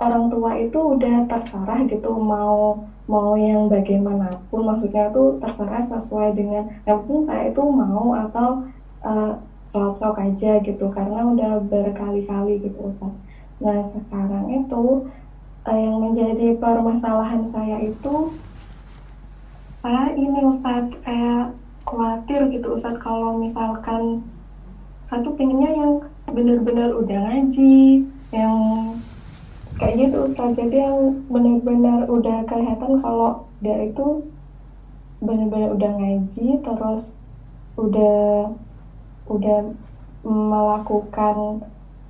Speaker 5: orang tua itu udah terserah gitu mau mau yang bagaimanapun maksudnya tuh terserah sesuai dengan yang penting saya itu mau atau uh, cocok aja gitu karena udah berkali-kali gitu Ustaz. Nah sekarang itu uh, yang menjadi permasalahan saya itu saya ini Ustaz kayak khawatir gitu Ustaz kalau misalkan satu pengennya yang benar-benar udah ngaji yang kayak gitu Ustaz jadi yang benar-benar udah kelihatan kalau dia itu benar-benar udah ngaji terus udah udah melakukan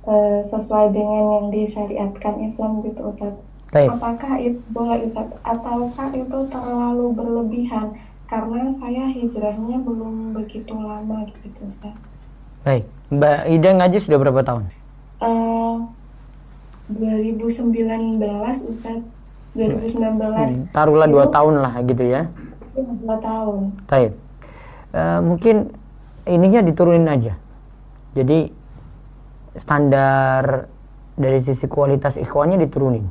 Speaker 5: uh, sesuai dengan yang disyariatkan Islam gitu Ustaz. Baik. Apakah itu boleh Ustaz ataukah itu terlalu berlebihan karena saya hijrahnya belum begitu lama gitu Ustaz.
Speaker 1: Baik. Mbak Ida ngaji sudah berapa tahun?
Speaker 5: Uh, 2019 Ustaz. 2019. Hmm,
Speaker 1: taruhlah dua tahun lah gitu ya.
Speaker 5: Iya, dua tahun.
Speaker 1: Baik. Uh, mungkin ininya diturunin aja. Jadi standar dari sisi kualitas ikhwannya diturunin.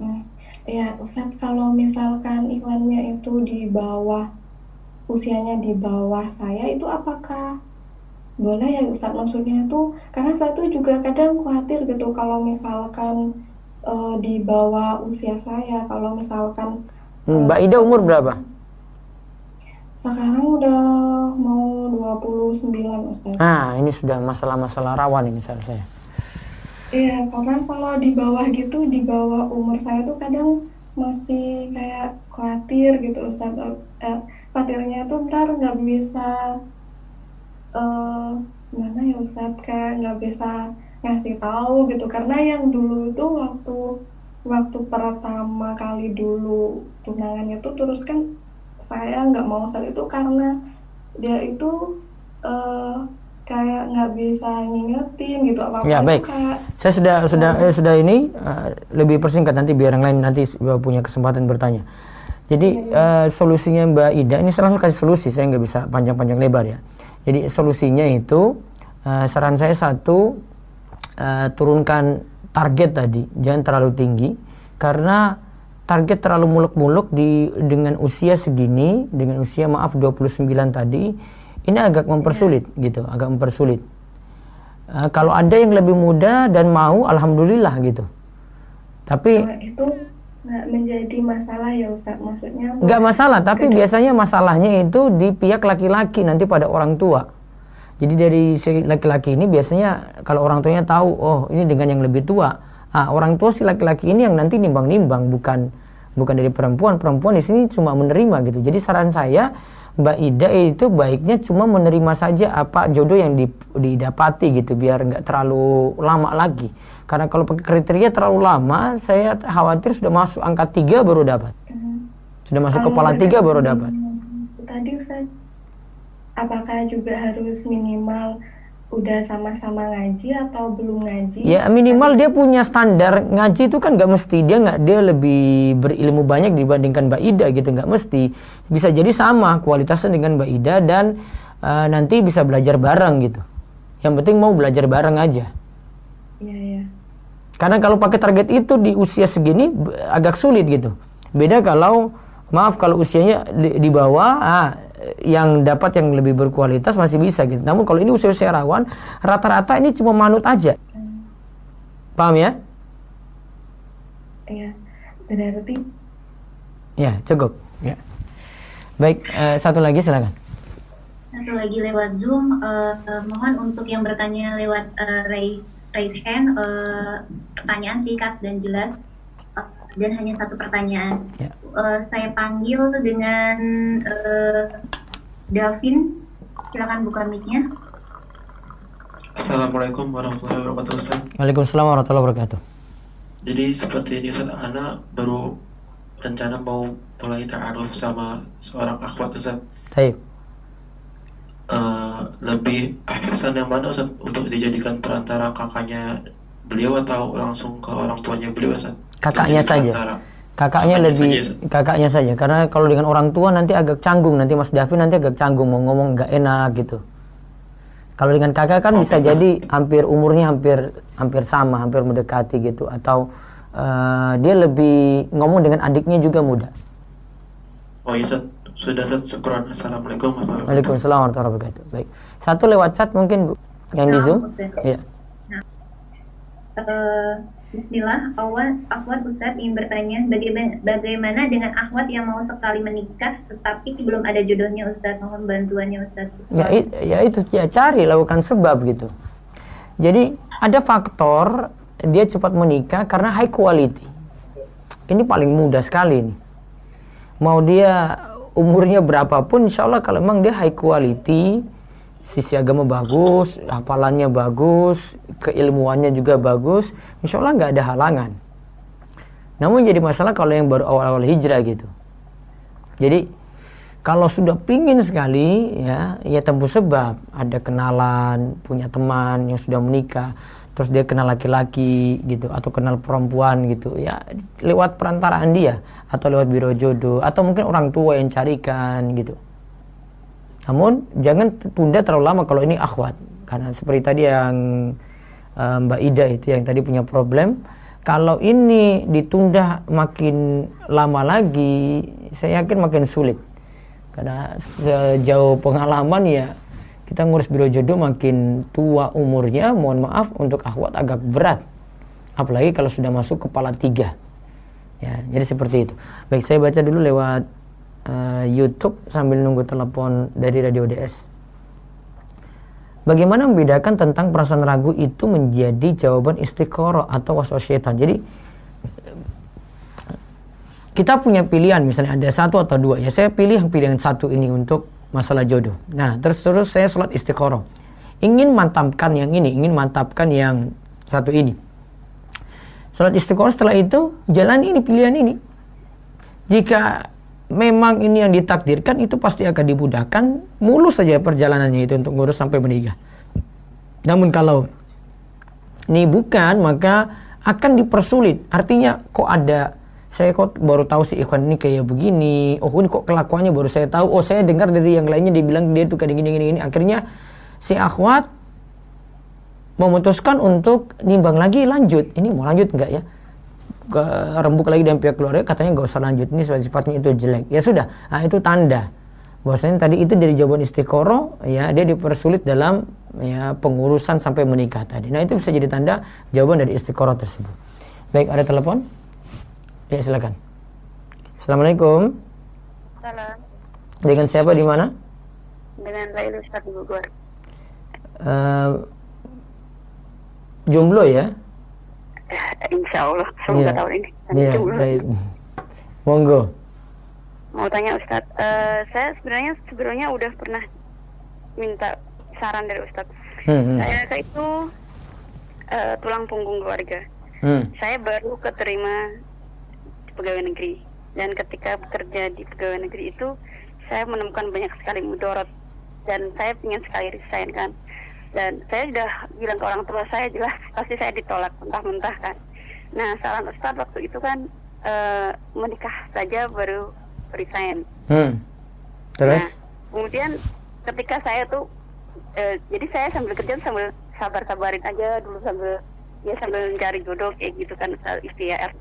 Speaker 5: Hmm. Ya, Ustaz, kalau misalkan ikhwannya itu di bawah usianya di bawah saya itu apakah boleh ya Ustaz maksudnya itu karena saya tuh juga kadang khawatir gitu kalau misalkan uh, di bawah usia saya kalau misalkan
Speaker 1: hmm, Mbak Ida umur berapa?
Speaker 5: Sekarang udah mau 29 Ustaz.
Speaker 1: Nah, ini sudah masalah-masalah rawan ini saya.
Speaker 5: Iya, karena kalau di bawah gitu, di bawah umur saya tuh kadang masih kayak khawatir gitu Ustaz. Eh, khawatirnya tuh ntar nggak bisa uh, mana ya Ustaz kayak nggak bisa ngasih tahu gitu karena yang dulu itu waktu waktu pertama kali dulu tunangannya tuh terus kan saya nggak mau saat itu karena dia itu uh, kayak nggak bisa ngingetin gitu apa apa
Speaker 1: ya baik. kayak, saya sudah uh, sudah eh, sudah ini uh, lebih persingkat nanti biar yang lain nanti punya kesempatan bertanya. Jadi ya, ya. Uh, solusinya Mbak Ida ini saya langsung kasih solusi saya nggak bisa panjang-panjang lebar ya. Jadi solusinya itu uh, saran saya satu uh, turunkan target tadi jangan terlalu tinggi karena target terlalu muluk-muluk di dengan usia segini, dengan usia maaf 29 tadi, ini agak mempersulit yeah. gitu, agak mempersulit. Uh, kalau ada yang lebih muda dan mau, alhamdulillah gitu. Tapi
Speaker 5: nah, itu nggak menjadi masalah ya Ustaz, maksudnya?
Speaker 1: Nggak masalah, tapi biasanya masalahnya itu di pihak laki-laki nanti pada orang tua. Jadi dari si laki-laki ini biasanya kalau orang tuanya tahu, oh ini dengan yang lebih tua, ah, orang tua si laki-laki ini yang nanti nimbang-nimbang bukan bukan dari perempuan perempuan di sini cuma menerima gitu. Jadi saran saya Mbak Ida itu baiknya cuma menerima saja apa jodoh yang didapati gitu biar nggak terlalu lama lagi. Karena kalau pakai kriteria terlalu lama saya khawatir sudah masuk angka tiga baru dapat. Sudah masuk kepala tiga baru dapat.
Speaker 5: Tadi Ustaz apakah juga harus minimal udah sama-sama ngaji atau belum ngaji?
Speaker 1: Ya minimal dia punya standar ngaji itu kan nggak mesti dia nggak dia lebih berilmu banyak dibandingkan Mbak Ida gitu nggak mesti bisa jadi sama kualitasnya dengan Mbak Ida dan uh, nanti bisa belajar bareng gitu. Yang penting mau belajar bareng aja.
Speaker 5: Iya iya.
Speaker 1: Karena kalau pakai target itu di usia segini agak sulit gitu. Beda kalau maaf kalau usianya di, di bawah ah, yang dapat yang lebih berkualitas masih bisa gitu. Namun kalau ini usia-usia rawan, rata-rata ini cuma manut aja. Hmm. Paham ya?
Speaker 5: Iya, berarti.
Speaker 1: Ya, cukup. Ya. Baik, uh, satu lagi silakan.
Speaker 4: Satu lagi lewat Zoom, uh, uh, mohon untuk yang bertanya lewat uh, raise, raise hand, uh, pertanyaan singkat dan jelas dan hanya satu pertanyaan. Ya. Uh, saya panggil dengan uh, Davin. Silakan buka mic-nya.
Speaker 6: Assalamualaikum warahmatullahi wabarakatuh Ustaz.
Speaker 1: Waalaikumsalam warahmatullahi wabarakatuh.
Speaker 6: Jadi seperti ini Ustaz, Ana baru rencana mau mulai ta'aruf sama seorang akhwat Ustaz.
Speaker 1: Baik.
Speaker 6: Uh, lebih ahsan yang mana Ustaz untuk dijadikan perantara kakaknya beliau atau langsung ke orang tuanya beliau Ustaz?
Speaker 1: kakaknya saja kakaknya lebih saja. kakaknya saja. Karena kalau dengan orang tua nanti agak canggung nanti Mas Davi nanti agak canggung mau ngomong nggak enak gitu. Kalau dengan kakak kan oh, bisa jadi hampir umurnya hampir hampir sama hampir mendekati gitu. Atau uh, dia lebih ngomong dengan adiknya juga muda.
Speaker 6: Oh iya sudah Sat. syukuran. Assalamualaikum
Speaker 1: Waalaikumsalam warahmatullahi wabarakatuh. Baik. Satu lewat chat mungkin bu yang di zoom.
Speaker 4: Ya uh, Bismillah, awal akhwat Ustadz ingin bertanya bagaimana, bagaimana dengan akhwat yang mau sekali menikah tetapi belum ada jodohnya Ustadz, mohon bantuannya Ustadz.
Speaker 1: Ya, ya itu ya cari lakukan sebab gitu. Jadi ada faktor dia cepat menikah karena high quality. Ini paling mudah sekali nih. Mau dia umurnya berapapun, insya Allah kalau memang dia high quality, sisi agama bagus, hafalannya bagus, keilmuannya juga bagus, insya Allah nggak ada halangan. Namun jadi masalah kalau yang baru awal-awal hijrah gitu. Jadi kalau sudah pingin sekali ya, ya tempuh sebab ada kenalan, punya teman yang sudah menikah, terus dia kenal laki-laki gitu atau kenal perempuan gitu ya lewat perantaraan dia atau lewat biro jodoh atau mungkin orang tua yang carikan gitu namun jangan tunda terlalu lama kalau ini akhwat. Karena seperti tadi yang uh, Mbak Ida itu yang tadi punya problem. Kalau ini ditunda makin lama lagi saya yakin makin sulit. Karena sejauh pengalaman ya kita ngurus biro jodoh makin tua umurnya mohon maaf untuk akhwat agak berat. Apalagi kalau sudah masuk kepala tiga. Ya jadi seperti itu. Baik saya baca dulu lewat uh, YouTube sambil nunggu telepon dari Radio DS. Bagaimana membedakan tentang perasaan ragu itu menjadi jawaban istiqoroh atau waswas syaitan. Jadi kita punya pilihan misalnya ada satu atau dua ya saya pilih yang pilihan satu ini untuk masalah jodoh. Nah terus terus saya sholat istiqoroh. Ingin mantapkan yang ini, ingin mantapkan yang satu ini. Sholat istiqoroh setelah itu jalan ini pilihan ini. Jika memang ini yang ditakdirkan itu pasti akan dimudahkan mulus saja perjalanannya itu untuk ngurus sampai menikah. Namun kalau ini bukan maka akan dipersulit. Artinya kok ada saya kok baru tahu si ikhwan ini kayak begini. Oh ini kok kelakuannya baru saya tahu. Oh saya dengar dari yang lainnya dibilang dia tuh kayak gini gini gini. Akhirnya si akhwat memutuskan untuk nimbang lagi lanjut. Ini mau lanjut enggak ya? Ke rembuk lagi dengan pihak keluarga katanya gak usah lanjut. Ini sifatnya itu jelek. Ya sudah. Nah, itu tanda. Bahwasanya tadi itu dari jawaban istiqoroh ya dia dipersulit dalam ya pengurusan sampai menikah tadi. Nah itu bisa jadi tanda jawaban dari istiqoroh tersebut. Baik ada telepon? Ya silakan. Assalamualaikum.
Speaker 7: Salam.
Speaker 1: Dengan siapa di mana?
Speaker 7: Dengan Lail Ustaz Bogor
Speaker 1: uh, jomblo ya
Speaker 7: Insya Allah semoga yeah. tahun ini.
Speaker 1: Iya, yeah, baik. Monggo.
Speaker 7: Mau tanya Ustadz, uh, saya sebenarnya sebelumnya udah pernah minta saran dari Ustadz. Hmm, hmm. Saya itu uh, tulang punggung keluarga. Hmm. Saya baru keterima di pegawai negeri dan ketika bekerja di pegawai negeri itu saya menemukan banyak sekali mudorot dan saya ingin sekali resign kan dan saya sudah bilang ke orang tua saya jelas pasti saya ditolak mentah-mentah kan. Nah saran Ustaz waktu itu kan uh, menikah saja baru resign. Hmm.
Speaker 1: terus? Nah,
Speaker 7: kemudian ketika saya tuh uh, jadi saya sambil kerja sambil sabar-sabarin aja dulu sambil ya sambil mencari jodoh kayak gitu kan istiar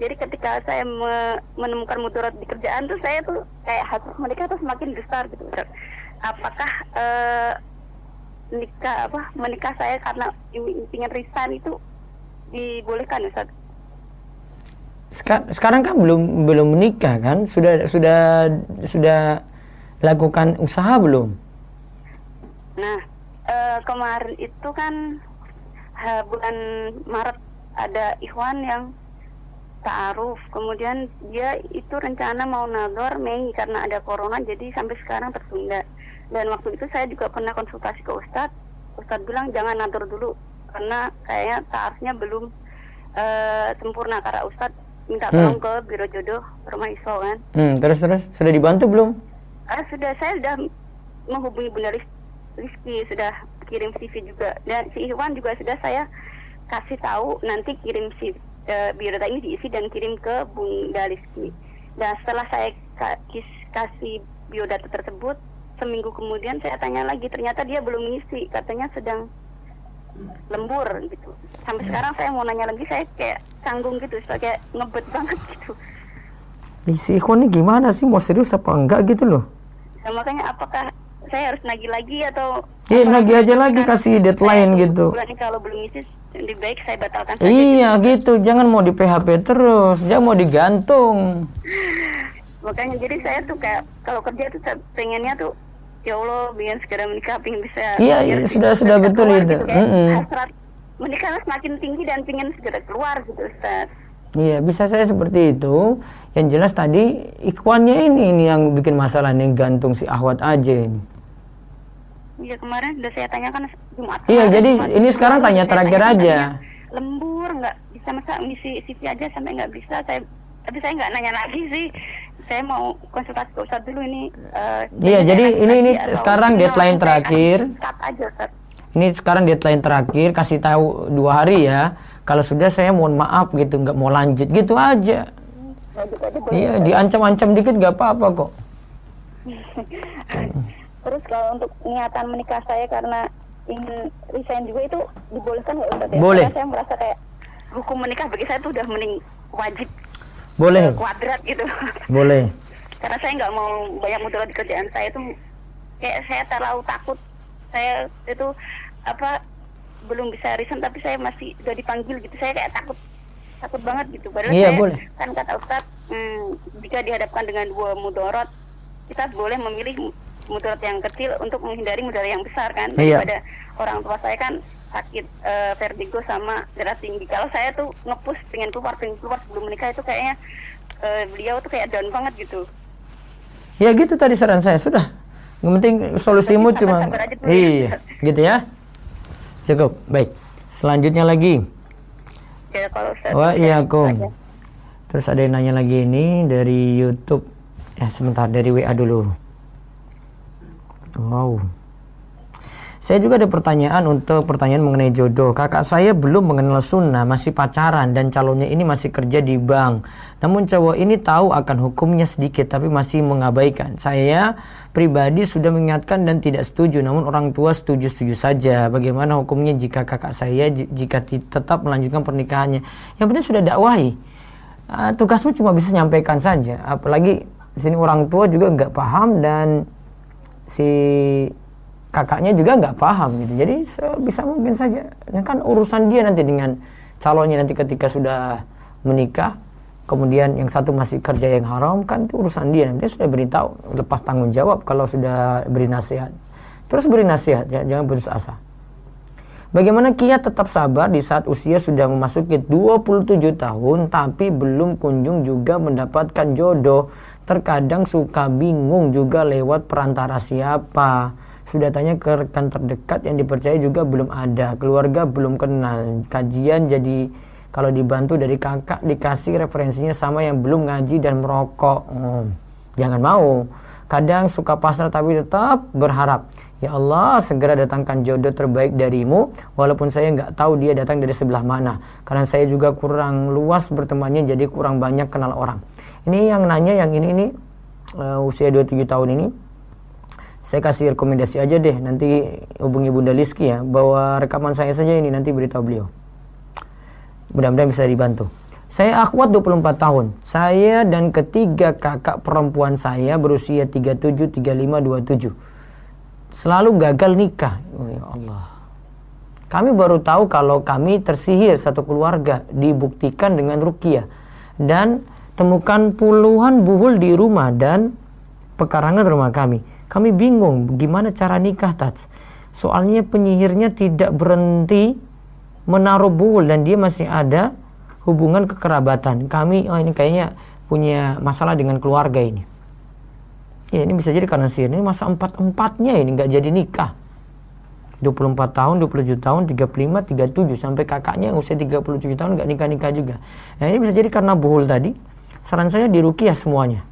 Speaker 7: jadi ketika saya me menemukan mudarat di kerjaan tuh saya tuh kayak hati menikah tuh semakin besar gitu. Apakah uh, nikah apa menikah saya karena ingin resign itu dibolehkan Ustaz?
Speaker 1: Sekarang kan belum belum menikah kan? Sudah sudah sudah lakukan usaha belum?
Speaker 7: Nah, e, kemarin itu kan bulan Maret ada Ikhwan yang ta'aruf. Kemudian dia itu rencana mau nador Mei karena ada corona jadi sampai sekarang tertunda dan waktu itu saya juga pernah konsultasi ke Ustadz. Ustadz bilang jangan nadur dulu karena kayaknya taarifnya belum uh, sempurna. Karena Ustadz minta hmm. tolong hmm. ke biro jodoh rumah iso kan.
Speaker 1: Hmm, terus terus? Sudah dibantu belum?
Speaker 7: Uh, sudah. Saya sudah menghubungi Bunda Rizky sudah kirim CV juga. Dan si Iwan juga sudah saya kasih tahu nanti kirim si uh, biodata ini diisi dan kirim ke Bunda Rizky. Dan setelah saya kasih biodata tersebut seminggu kemudian saya tanya lagi ternyata dia belum ngisi katanya sedang lembur gitu. Sampai sekarang saya mau nanya lagi saya kayak canggung gitu kayak ngebet banget gitu.
Speaker 1: Si Ikhwan ini gimana sih? Mau serius apa enggak gitu loh?
Speaker 7: Nah, makanya apakah saya harus nagih lagi atau
Speaker 1: Iya nagih aja lagi kasih deadline gitu.
Speaker 7: bulan ini kalau belum ngisi lebih baik saya batalkan
Speaker 1: saja iya gitu. gitu. Jangan mau di PHP terus. Jangan mau digantung.
Speaker 7: Makanya jadi saya tuh kayak kalau kerja tuh pengennya tuh ya Allah biar segera menikah pengen bisa
Speaker 1: iya, iya sudah sudah betul itu gitu, mm -hmm.
Speaker 7: hasrat menikah semakin tinggi dan pengen segera keluar gitu Ustaz
Speaker 1: Iya, bisa saya seperti itu. Yang jelas tadi ikwannya ini ini yang bikin masalah nih gantung si Ahwat aja ini.
Speaker 7: Iya kemarin udah saya tanyakan
Speaker 1: Jumat. Iya, jadi Jumat ini sekarang tanya terakhir aja.
Speaker 7: Lembur nggak bisa masa misi CV aja sampai nggak bisa. Saya tapi saya nggak nanya lagi sih. Saya mau konsultasi ke Ustadz dulu ini.
Speaker 1: Uh, iya, jadi ini ini sekarang deadline terakhir. Aja, Ini sekarang deadline terakhir kasih tahu dua hari ya. Kalau sudah saya mohon maaf gitu nggak mau lanjut. Gitu aja. Iya diancam-ancam dikit nggak apa-apa kok.
Speaker 7: Terus kalau untuk niatan menikah saya karena ingin resign juga itu dibolehkan nggak Ustaz
Speaker 1: ya? boleh.
Speaker 7: Karena saya merasa kayak hukum menikah bagi saya itu udah mending wajib
Speaker 1: boleh.
Speaker 7: Kuadrat gitu.
Speaker 1: Boleh.
Speaker 7: Karena saya nggak mau banyak mudarat di kerjaan saya itu kayak saya terlalu takut. Saya itu apa belum bisa resign tapi saya masih udah dipanggil gitu. Saya kayak takut takut banget gitu. Padahal
Speaker 1: iya,
Speaker 7: saya
Speaker 1: boleh.
Speaker 7: kan kata Ustaz hmm, jika dihadapkan dengan dua mudorot kita boleh memilih mudarat yang kecil untuk menghindari mudarat yang besar kan
Speaker 1: iya.
Speaker 7: daripada orang tua saya kan sakit uh, vertigo sama darah tinggi kalau saya tuh ngepus pengen keluar pengen keluar sebelum menikah itu kayaknya uh, beliau tuh kayak down banget gitu
Speaker 1: ya gitu tadi saran saya sudah yang penting solusimu cuma iya gitu ya Cukup, baik. Selanjutnya lagi.
Speaker 7: Ya, kalau
Speaker 1: Wah, iya, Kong. Terus ada yang nanya lagi ini dari YouTube. Ya, sebentar dari WA dulu. Wow. Saya juga ada pertanyaan untuk pertanyaan mengenai jodoh. Kakak saya belum mengenal sunnah, masih pacaran dan calonnya ini masih kerja di bank. Namun cowok ini tahu akan hukumnya sedikit tapi masih mengabaikan. Saya pribadi sudah mengingatkan dan tidak setuju, namun orang tua setuju-setuju saja. Bagaimana hukumnya jika kakak saya jika tetap melanjutkan pernikahannya? Yang penting sudah dakwahi. Uh, tugasmu cuma bisa menyampaikan saja. Apalagi di sini orang tua juga nggak paham dan si kakaknya juga nggak paham gitu. Jadi bisa mungkin saja. Ini kan urusan dia nanti dengan calonnya nanti ketika sudah menikah kemudian yang satu masih kerja yang haram kan itu urusan dia. Nanti sudah beritahu lepas tanggung jawab kalau sudah beri nasihat. Terus beri nasihat ya jangan putus asa. Bagaimana Kia tetap sabar di saat usia sudah memasuki 27 tahun tapi belum kunjung juga mendapatkan jodoh. Terkadang suka bingung juga lewat perantara siapa sudah tanya ke rekan terdekat yang dipercaya juga belum ada. Keluarga belum kenal. Kajian jadi kalau dibantu dari kakak dikasih referensinya sama yang belum ngaji dan merokok. Oh, jangan mau. Kadang suka pasrah tapi tetap berharap. Ya Allah segera datangkan jodoh terbaik darimu. Walaupun saya nggak tahu dia datang dari sebelah mana. Karena saya juga kurang luas bertemannya jadi kurang banyak kenal orang. Ini yang nanya yang ini ini uh, usia 27 tahun ini saya kasih rekomendasi aja deh nanti hubungi Bunda Liski ya. Bawa rekaman saya saja ini nanti beritahu beliau. Mudah-mudahan bisa dibantu. Saya akhwat 24 tahun. Saya dan ketiga kakak perempuan saya berusia 37, 35, 27 selalu gagal nikah. Oh, ya Allah. Kami baru tahu kalau kami tersihir satu keluarga dibuktikan dengan rukiah. Dan temukan puluhan buhul di rumah dan pekarangan rumah kami kami bingung gimana cara nikah Tats. Soalnya penyihirnya tidak berhenti menaruh buul dan dia masih ada hubungan kekerabatan. Kami oh ini kayaknya punya masalah dengan keluarga ini. Ya ini bisa jadi karena sihir. Ini masa empat-empatnya ini nggak jadi nikah. 24 tahun, 27 tahun, 35, 37 sampai kakaknya yang usia 37 tahun nggak nikah-nikah juga. Nah ini bisa jadi karena buhul tadi. Saran saya dirukiah semuanya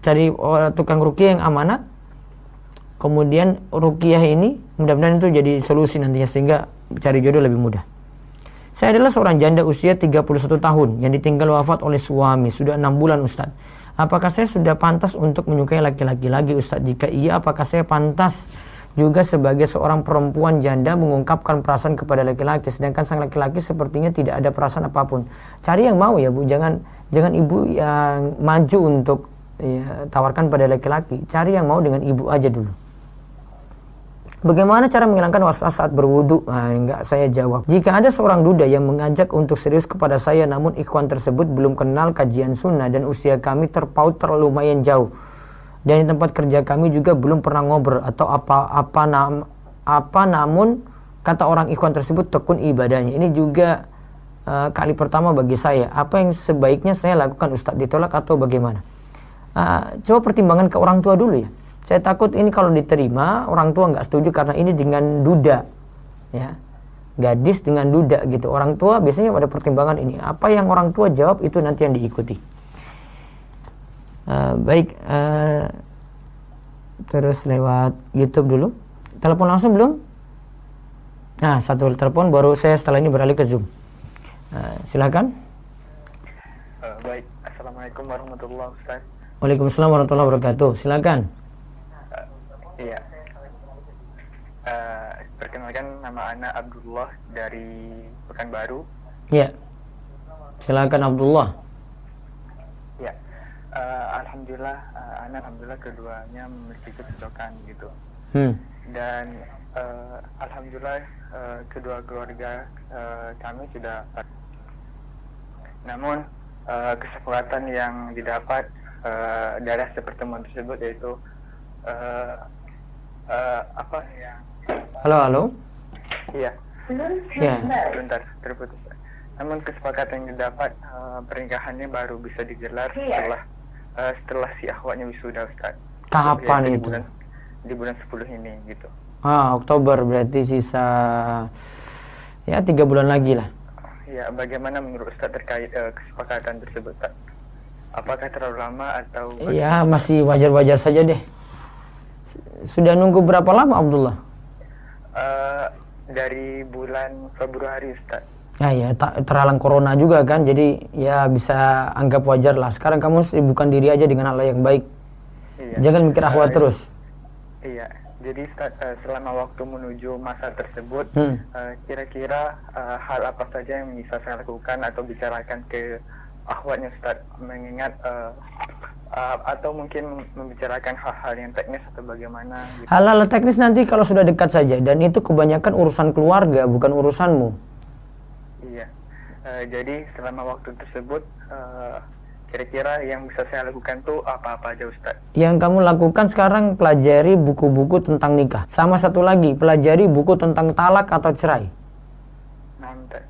Speaker 1: cari uh, tukang rukiah yang amanat. Kemudian rukiah ini mudah-mudahan itu jadi solusi nantinya sehingga cari jodoh lebih mudah. Saya adalah seorang janda usia 31 tahun yang ditinggal wafat oleh suami. Sudah enam bulan Ustadz. Apakah saya sudah pantas untuk menyukai laki-laki lagi Ustadz? Jika iya apakah saya pantas juga sebagai seorang perempuan janda mengungkapkan perasaan kepada laki-laki sedangkan sang laki-laki sepertinya tidak ada perasaan apa pun? Cari yang mau ya Bu. Jangan jangan ibu yang maju untuk ya, tawarkan pada laki-laki cari yang mau dengan ibu aja dulu Bagaimana cara menghilangkan was-was saat berwudu? Nah, enggak saya jawab. Jika ada seorang duda yang mengajak untuk serius kepada saya namun ikhwan tersebut belum kenal kajian sunnah dan usia kami terpaut terlalu lumayan jauh. Dan di tempat kerja kami juga belum pernah ngobrol atau apa-apa nam, apa namun kata orang ikhwan tersebut tekun ibadahnya. Ini juga uh, kali pertama bagi saya. Apa yang sebaiknya saya lakukan Ustadz ditolak atau bagaimana? Uh, coba pertimbangkan ke orang tua dulu ya saya takut ini kalau diterima orang tua nggak setuju karena ini dengan duda, ya gadis dengan duda gitu. Orang tua biasanya pada pertimbangan ini apa yang orang tua jawab itu nanti yang diikuti. Uh, baik, uh, terus lewat YouTube dulu. Telepon langsung belum? Nah, satu telepon baru saya setelah ini beralih ke Zoom. Uh, silakan.
Speaker 8: Uh, baik, Assalamualaikum warahmatullahi wabarakatuh.
Speaker 1: Waalaikumsalam warahmatullahi wabarakatuh. Silakan.
Speaker 8: Iya. Uh, perkenalkan nama Ana Abdullah dari Pekanbaru.
Speaker 1: Iya. Silakan Abdullah.
Speaker 8: Ya. Uh, alhamdulillah, uh, Ana alhamdulillah keduanya memiliki kecocokan gitu. Hmm. Dan uh, alhamdulillah uh, kedua keluarga uh, kami sudah. Namun uh, kesepakatan yang didapat uh, dari hasil pertemuan tersebut yaitu uh, uh, apa ya?
Speaker 1: Halo halo.
Speaker 8: Iya.
Speaker 1: Ya
Speaker 8: bentar terputus. Namun kesepakatan yang didapat uh, pernikahannya baru bisa digelar iya. setelah uh, setelah si akhwatnya wisuda Ustaz.
Speaker 1: Kapan itu
Speaker 8: di bulan di bulan 10 ini gitu.
Speaker 1: Ah Oktober berarti sisa ya tiga bulan lagi lah.
Speaker 8: Ya bagaimana menurut Ustaz terkait uh, kesepakatan tersebut Ustaz? Apakah terlalu lama atau
Speaker 1: ya masih wajar-wajar saja deh sudah nunggu berapa lama Abdullah?
Speaker 8: Uh, dari bulan Februari Ustaz.
Speaker 1: Ya ya, terhalang corona juga kan, jadi ya bisa anggap wajar lah. Sekarang kamu sibukkan diri aja dengan hal yang baik. Iya. Jangan mikir akhwat uh, terus.
Speaker 8: Iya, jadi uh, selama waktu menuju masa tersebut, hmm. uh, kira-kira uh, hal apa saja yang bisa saya lakukan atau bicarakan ke akhwatnya Ustaz, mengingat uh, uh, atau mungkin membicarakan hal-hal yang teknis atau bagaimana
Speaker 1: gitu. hal-hal teknis nanti kalau sudah dekat saja dan itu kebanyakan urusan keluarga bukan urusanmu
Speaker 8: iya uh, jadi selama waktu tersebut uh, kira-kira yang bisa saya lakukan tuh apa-apa aja Ustaz?
Speaker 1: Yang kamu lakukan sekarang pelajari buku-buku tentang nikah. Sama satu lagi, pelajari buku tentang talak atau cerai.
Speaker 8: Nanti.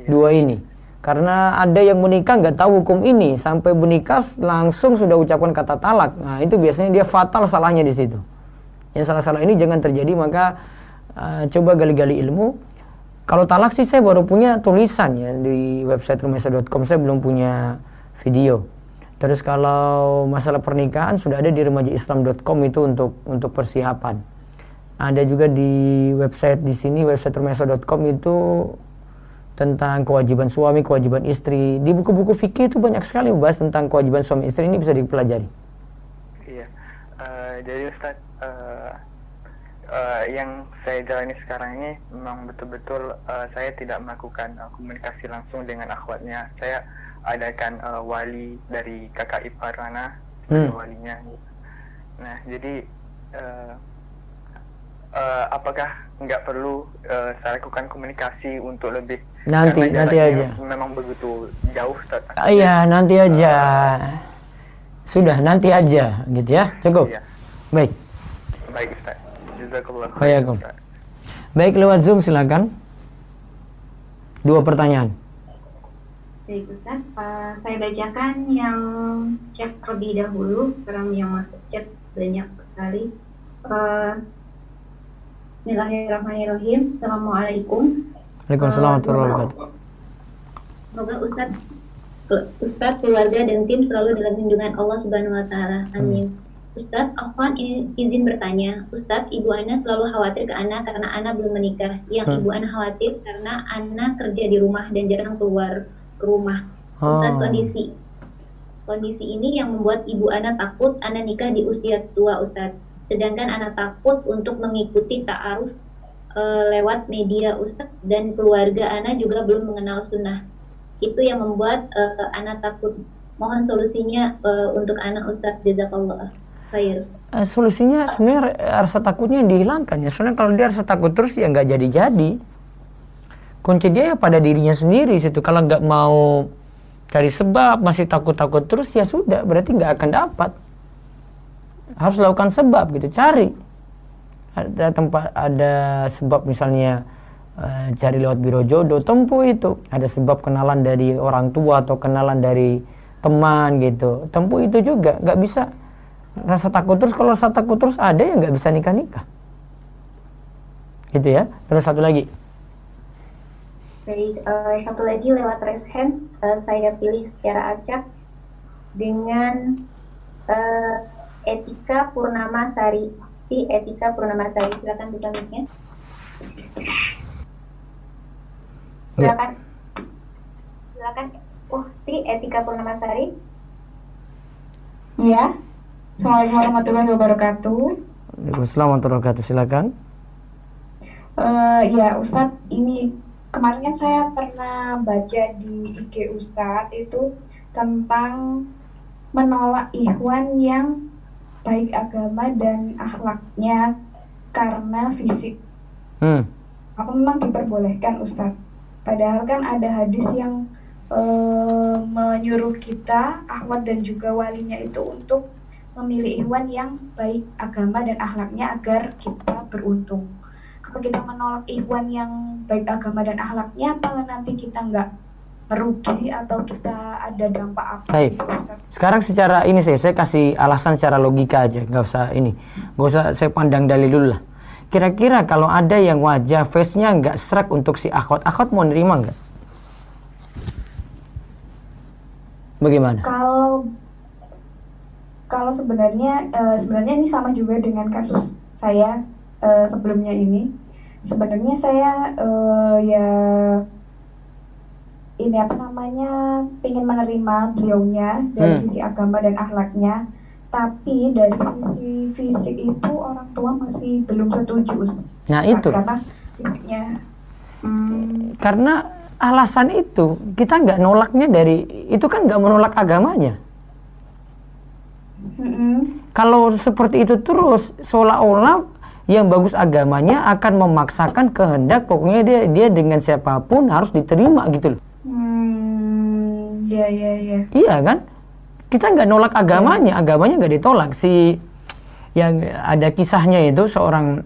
Speaker 1: Iya. Dua ini. Karena ada yang menikah nggak tahu hukum ini sampai menikah langsung sudah ucapkan kata talak. Nah itu biasanya dia fatal salahnya di situ. Yang salah-salah ini jangan terjadi maka uh, coba gali-gali ilmu. Kalau talak sih saya baru punya tulisan ya di website rumesa.com saya belum punya video. Terus kalau masalah pernikahan sudah ada di remajaislam.com itu untuk untuk persiapan. Ada juga di website di sini website rumesa.com itu tentang kewajiban suami, kewajiban istri. Di buku-buku fikih itu banyak sekali membahas tentang kewajiban suami istri ini bisa dipelajari.
Speaker 8: Iya, uh, jadi Ustaz, uh, uh, yang saya jalani sekarang ini memang betul-betul uh, saya tidak melakukan uh, komunikasi langsung dengan akhwatnya. Saya adakan uh, wali dari kakak ipar Rana, hmm. walinya. Nah, jadi uh, uh, apakah nggak perlu uh, saya lakukan komunikasi untuk lebih
Speaker 1: nanti nanti aja.
Speaker 8: memang begitu jauh Ustaz.
Speaker 1: Uh, iya nanti aja. Uh, sudah nanti aja gitu ya. Cukup? Iya. baik.
Speaker 8: Baik Ustaz.
Speaker 1: Jazakallah baik lewat zoom silakan. Dua pertanyaan.
Speaker 4: Baik Ustaz, uh, saya bacakan yang chat terlebih dahulu. Karena yang masuk chat banyak sekali. Uh, Bismillahirrahmanirrahim. Assalamualaikum.
Speaker 1: Waalaikumsalam warahmatullahi wabarakatuh.
Speaker 4: Semoga Ustadz, Ustadz, keluarga dan tim selalu dalam lindungan Allah Subhanahu Wa Taala. Amin. Hmm. Ustadz, Afwan izin bertanya. Ustadz, Ibu Ana selalu khawatir ke Ana karena Ana belum menikah. Yang hmm. Ibu Ana khawatir karena Ana kerja di rumah dan jarang keluar rumah. Ustadz, oh. kondisi kondisi ini yang membuat Ibu Ana takut Ana nikah di usia tua Ustadz sedangkan anak takut untuk mengikuti ta'aruf e, lewat media ustadz dan keluarga anak juga belum mengenal sunnah itu yang membuat e, anak takut mohon solusinya e, untuk anak ustadz jazakallah
Speaker 1: Uh, solusinya sebenarnya rasa takutnya dihilangkan ya. Soalnya kalau dia rasa takut terus ya nggak jadi-jadi. Kunci dia ya pada dirinya sendiri situ. Kalau nggak mau cari sebab masih takut-takut terus ya sudah berarti nggak akan dapat. Harus lakukan sebab gitu, cari. Ada tempat ada sebab misalnya uh, cari lewat biro jodoh, tempuh itu. Ada sebab kenalan dari orang tua atau kenalan dari teman gitu. Tempuh itu juga nggak bisa rasa takut terus kalau rasa takut terus ada yang nggak bisa nikah nikah gitu ya terus satu lagi
Speaker 4: Baik, uh, satu lagi lewat raise hand uh, saya pilih secara acak dengan uh, Etika Purnama Sari. Si Etika Purnama Sari, silakan buka mic-nya. Ya. Silakan. Silakan. Oh, si Etika Purnama Sari.
Speaker 9: Ya. Assalamualaikum warahmatullahi wabarakatuh.
Speaker 1: Waalaikumsalam warahmatullahi wabarakatuh. Silakan.
Speaker 9: Uh, ya Ustadz, ini kemarin kan saya pernah baca di IG Ustadz itu tentang menolak ikhwan yang baik agama dan akhlaknya karena fisik. Hmm. Apa memang diperbolehkan Ustadz? Padahal kan ada hadis yang uh, menyuruh kita, akhwat dan juga walinya itu untuk memilih ikhwan yang baik agama dan akhlaknya agar kita beruntung. Kalau kita menolak ikhwan yang baik agama dan akhlaknya, apa nanti kita nggak merugi atau kita ada dampak apa?
Speaker 1: Baik. Gitu, Sekarang secara ini saya, saya kasih alasan secara logika aja, nggak usah ini, nggak usah saya pandang dalil dulu lah. Kira-kira kalau ada yang wajah face-nya nggak serak untuk si akhwat, akhwat mau nerima nggak? Bagaimana?
Speaker 9: Kalau kalau sebenarnya uh, sebenarnya ini sama juga dengan kasus saya uh, sebelumnya ini sebenarnya saya uh, ya ini apa namanya ingin menerima beliaunya dari hmm. sisi agama dan akhlaknya. Tapi dari sisi fisik itu orang tua masih belum setuju
Speaker 1: nah itu.
Speaker 9: Karena fisiknya
Speaker 1: hmm, karena alasan itu kita nggak nolaknya dari itu kan nggak menolak agamanya. Kalau seperti itu terus seolah-olah yang bagus agamanya akan memaksakan kehendak pokoknya dia dia dengan siapa pun harus diterima gitu loh.
Speaker 9: Hmm, ya ya ya.
Speaker 1: Iya kan? Kita nggak nolak agamanya, ya. agamanya nggak ditolak. Si yang ada kisahnya itu seorang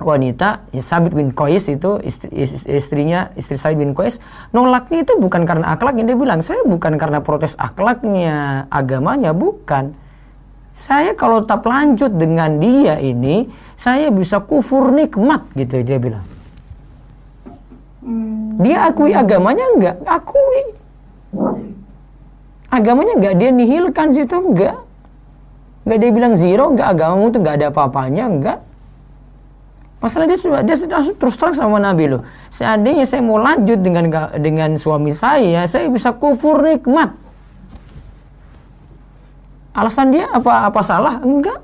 Speaker 1: wanita ya Sabit bin Qais itu istri, istrinya istri Sabit bin Qais nolaknya itu bukan karena akhlaknya dia bilang saya bukan karena protes akhlaknya agamanya bukan saya kalau tetap lanjut dengan dia ini, saya bisa kufur nikmat gitu dia bilang. Hmm. Dia akui agamanya enggak? Akui. Agamanya enggak dia nihilkan situ enggak. Enggak dia bilang zero, enggak agamamu itu enggak ada apa-apanya, enggak. Masalah dia sudah dia sudah terus terang sama Nabi loh. Seandainya saya mau lanjut dengan dengan suami saya, saya bisa kufur nikmat. Alasan dia apa apa salah? Enggak.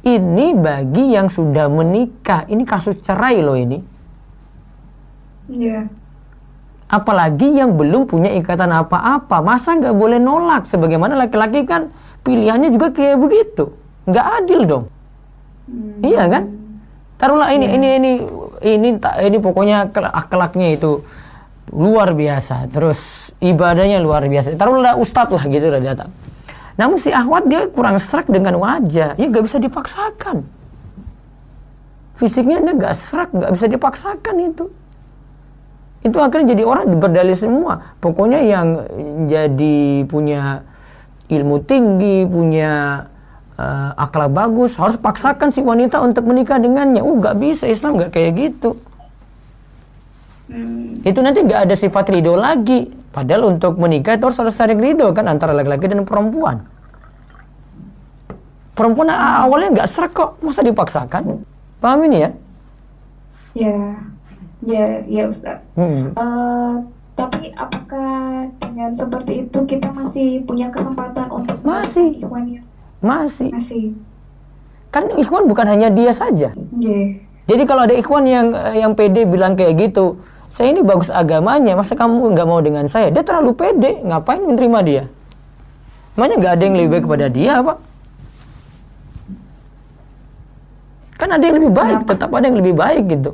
Speaker 1: Ini bagi yang sudah menikah. Ini kasus cerai loh ini.
Speaker 9: Iya. Yeah.
Speaker 1: Apalagi yang belum punya ikatan apa-apa. Masa nggak boleh nolak? Sebagaimana laki-laki kan pilihannya juga kayak begitu. Nggak adil dong. Hmm. Iya kan? Taruhlah ini, yeah. ini, ini, ini, ini, ini pokoknya akhlaknya itu luar biasa. Terus ibadahnya luar biasa. Taruhlah ustadz lah gitu udah datang. Namun si ahwat dia kurang serak dengan wajah, ya gak bisa dipaksakan. Fisiknya dia gak serak, gak bisa dipaksakan itu. Itu akhirnya jadi orang berdalih semua. Pokoknya yang jadi punya ilmu tinggi, punya uh, akhlak bagus, harus paksakan si wanita untuk menikah dengannya. Uh, gak bisa, Islam gak kayak gitu. Hmm. Itu nanti gak ada sifat ridho lagi. Padahal untuk menikah itu harus saling ridho kan antara laki-laki dan perempuan perempuan awalnya nggak serak kok masa dipaksakan paham ini ya
Speaker 9: ya Ya, ya Ustaz. Hmm. Uh, tapi apakah dengan seperti itu kita masih punya kesempatan untuk
Speaker 1: masih
Speaker 9: Ikhwan ya?
Speaker 1: Masih.
Speaker 9: Masih.
Speaker 1: Kan Ikhwan bukan hanya dia saja.
Speaker 9: Yeah.
Speaker 1: Jadi kalau ada Ikhwan yang yang pede bilang kayak gitu, saya ini bagus agamanya, masa kamu nggak mau dengan saya? Dia terlalu pede, ngapain menerima dia? Makanya nggak ada yang lebih baik kepada dia, Pak. Kan ada yang lebih baik, tetap ada yang lebih baik gitu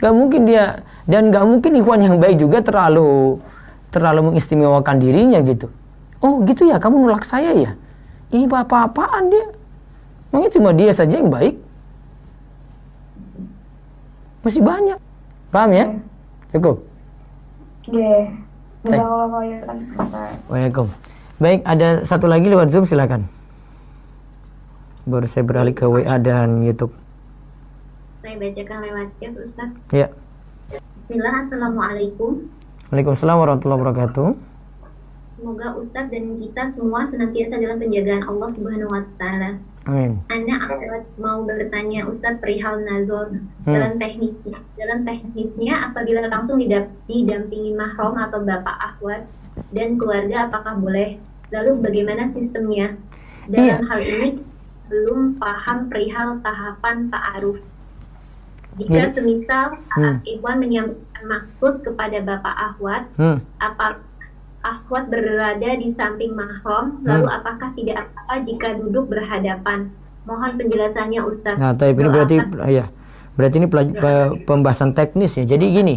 Speaker 1: gak mungkin dia dan gak mungkin ikhwan yang baik juga terlalu terlalu mengistimewakan dirinya gitu. Oh gitu ya? Kamu nolak saya ya? Ini apa-apaan dia? Mungkin cuma dia saja yang baik. Masih banyak. Paham ya? Cukup?
Speaker 9: Yeah.
Speaker 1: Waalaikumsalam. Baik, ada satu lagi lewat Zoom silakan. Baru saya beralih ke WA dan YouTube.
Speaker 4: Saya bacakan lewat chat, Ustaz.
Speaker 1: Ya.
Speaker 4: Bismillah, Assalamualaikum.
Speaker 1: Waalaikumsalam warahmatullahi wabarakatuh.
Speaker 4: Semoga Ustadz dan kita semua senantiasa dalam penjagaan Allah Subhanahu wa taala.
Speaker 1: Amin.
Speaker 4: Anda akhwat mau bertanya Ustadz perihal nazar hmm. dalam teknisnya. Dalam teknisnya apabila langsung didampingi mahram atau bapak akhwat dan keluarga apakah boleh? Lalu bagaimana sistemnya? Dalam iya. hal ini belum paham perihal tahapan ta'aruf. Jika semisal saat hmm. Ikhwan menyampaikan maksud kepada bapak akhwat, hmm. apa akhwat berada di samping mahram, lalu hmm. apakah tidak apa-apa jika duduk berhadapan? Mohon penjelasannya Ustaz.
Speaker 1: Nah, tapi ini berarti ya. Berarti ini pembahasan teknis ya. Jadi gini.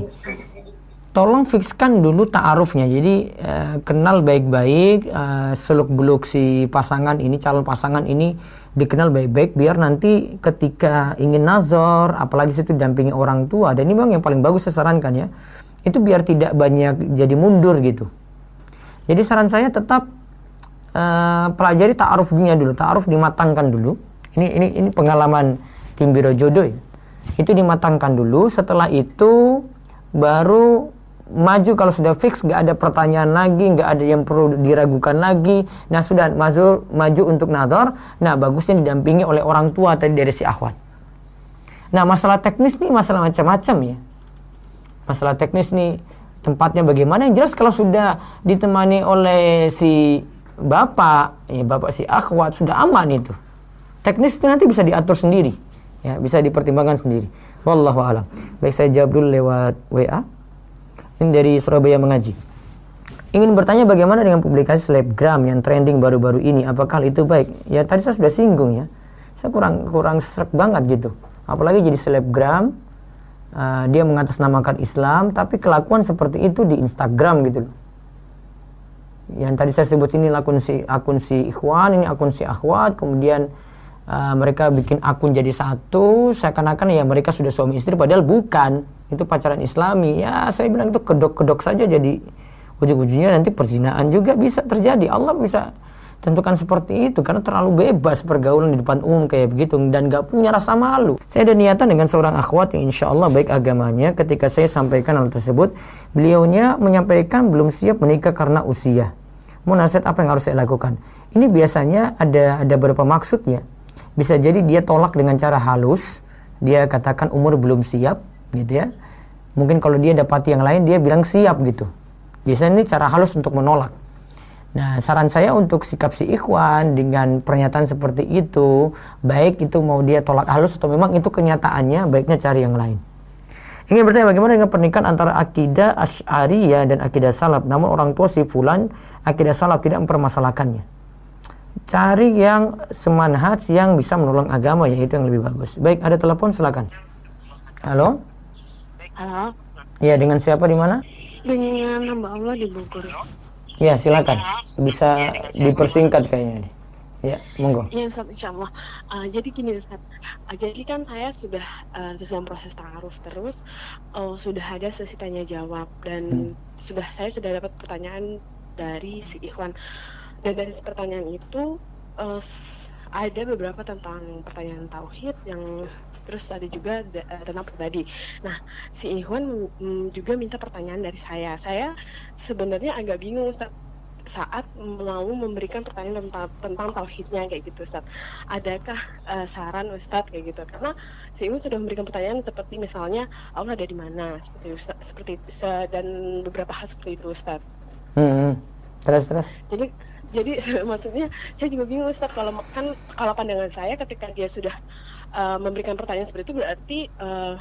Speaker 1: Tolong fixkan dulu ta'arufnya. Jadi uh, kenal baik-baik uh, seluk-beluk si pasangan ini, calon pasangan ini dikenal baik-baik biar nanti ketika ingin nazar, apalagi situ didampingi orang tua dan ini memang yang paling bagus saya sarankan ya. Itu biar tidak banyak jadi mundur gitu jadi saran saya tetap uh, pelajari ta'aruf dunia dulu, ta'aruf dimatangkan dulu. Ini ini ini pengalaman tim biro jodoh ya. Itu dimatangkan dulu, setelah itu baru maju kalau sudah fix gak ada pertanyaan lagi gak ada yang perlu diragukan lagi. Nah sudah maju maju untuk nazar. Nah bagusnya didampingi oleh orang tua tadi dari si akhwat nah masalah teknis nih masalah macam-macam ya. Masalah teknis nih tempatnya bagaimana? Yang jelas kalau sudah ditemani oleh si bapak ya bapak si akhwat sudah aman itu. Teknis itu nanti bisa diatur sendiri ya bisa dipertimbangkan sendiri. Wallahu alam. Baik saya jawab dulu lewat WA ini dari Surabaya mengaji. Ingin bertanya bagaimana dengan publikasi selebgram yang trending baru-baru ini? Apakah itu baik? Ya tadi saya sudah singgung ya. Saya kurang kurang serak banget gitu. Apalagi jadi selebgram uh, dia mengatasnamakan Islam tapi kelakuan seperti itu di Instagram gitu loh. Yang tadi saya sebut ini akun si akun si ikhwan ini akun si akhwat kemudian uh, mereka bikin akun jadi satu seakan-akan ya mereka sudah suami istri padahal bukan itu pacaran islami ya saya bilang itu kedok-kedok saja jadi ujung-ujungnya nanti perzinaan juga bisa terjadi Allah bisa tentukan seperti itu karena terlalu bebas pergaulan di depan umum kayak begitu dan gak punya rasa malu. Saya ada niatan dengan seorang akhwat yang insya Allah baik agamanya ketika saya sampaikan hal tersebut beliaunya menyampaikan belum siap menikah karena usia. Mau nasihat apa yang harus saya lakukan? Ini biasanya ada ada beberapa maksudnya. Bisa jadi dia tolak dengan cara halus, dia katakan umur belum siap gitu ya. Mungkin kalau dia dapati yang lain dia bilang siap gitu. Biasanya ini cara halus untuk menolak Nah, saran saya untuk sikap si ikhwan dengan pernyataan seperti itu, baik itu mau dia tolak halus atau memang itu kenyataannya, baiknya cari yang lain. Ingin bertanya bagaimana dengan pernikahan antara akidah Asy'ariyah dan akidah salaf, namun orang tua si fulan akidah salaf tidak mempermasalahkannya. Cari yang semanhat yang bisa menolong agama yaitu yang lebih bagus. Baik, ada telepon silakan. Halo?
Speaker 10: Halo.
Speaker 1: Iya, dengan siapa di mana?
Speaker 10: Dengan hamba Allah di Bogor.
Speaker 1: Ya, silakan. Bisa dipersingkat kayaknya. Ya, monggo.
Speaker 10: Ya, Ustaz, insya Allah. Uh, jadi gini, Ustaz. Uh, jadi kan saya sudah uh, dalam proses ta'aruf terus, uh, sudah ada sesi tanya jawab dan hmm. sudah saya sudah dapat pertanyaan dari si Ikhwan. Dan dari pertanyaan itu, uh, ada beberapa tentang pertanyaan tauhid yang terus ada juga uh, tentang pribadi. Nah, si Ikhwan mm, juga minta pertanyaan dari saya. Saya sebenarnya agak bingung Ustaz saat mau memberikan pertanyaan tentang, tentang tauhidnya kayak gitu Ustaz. Adakah uh, saran Ustaz kayak gitu? Karena si Ikhwan sudah memberikan pertanyaan seperti misalnya Allah ada di mana seperti Ustaz, seperti dan beberapa hal seperti itu Ustaz.
Speaker 1: Hmm, hmm. terus terus.
Speaker 10: Jadi jadi maksudnya saya juga bingung Ustaz kalau kan kalau pandangan saya ketika dia sudah uh, memberikan pertanyaan seperti itu berarti uh,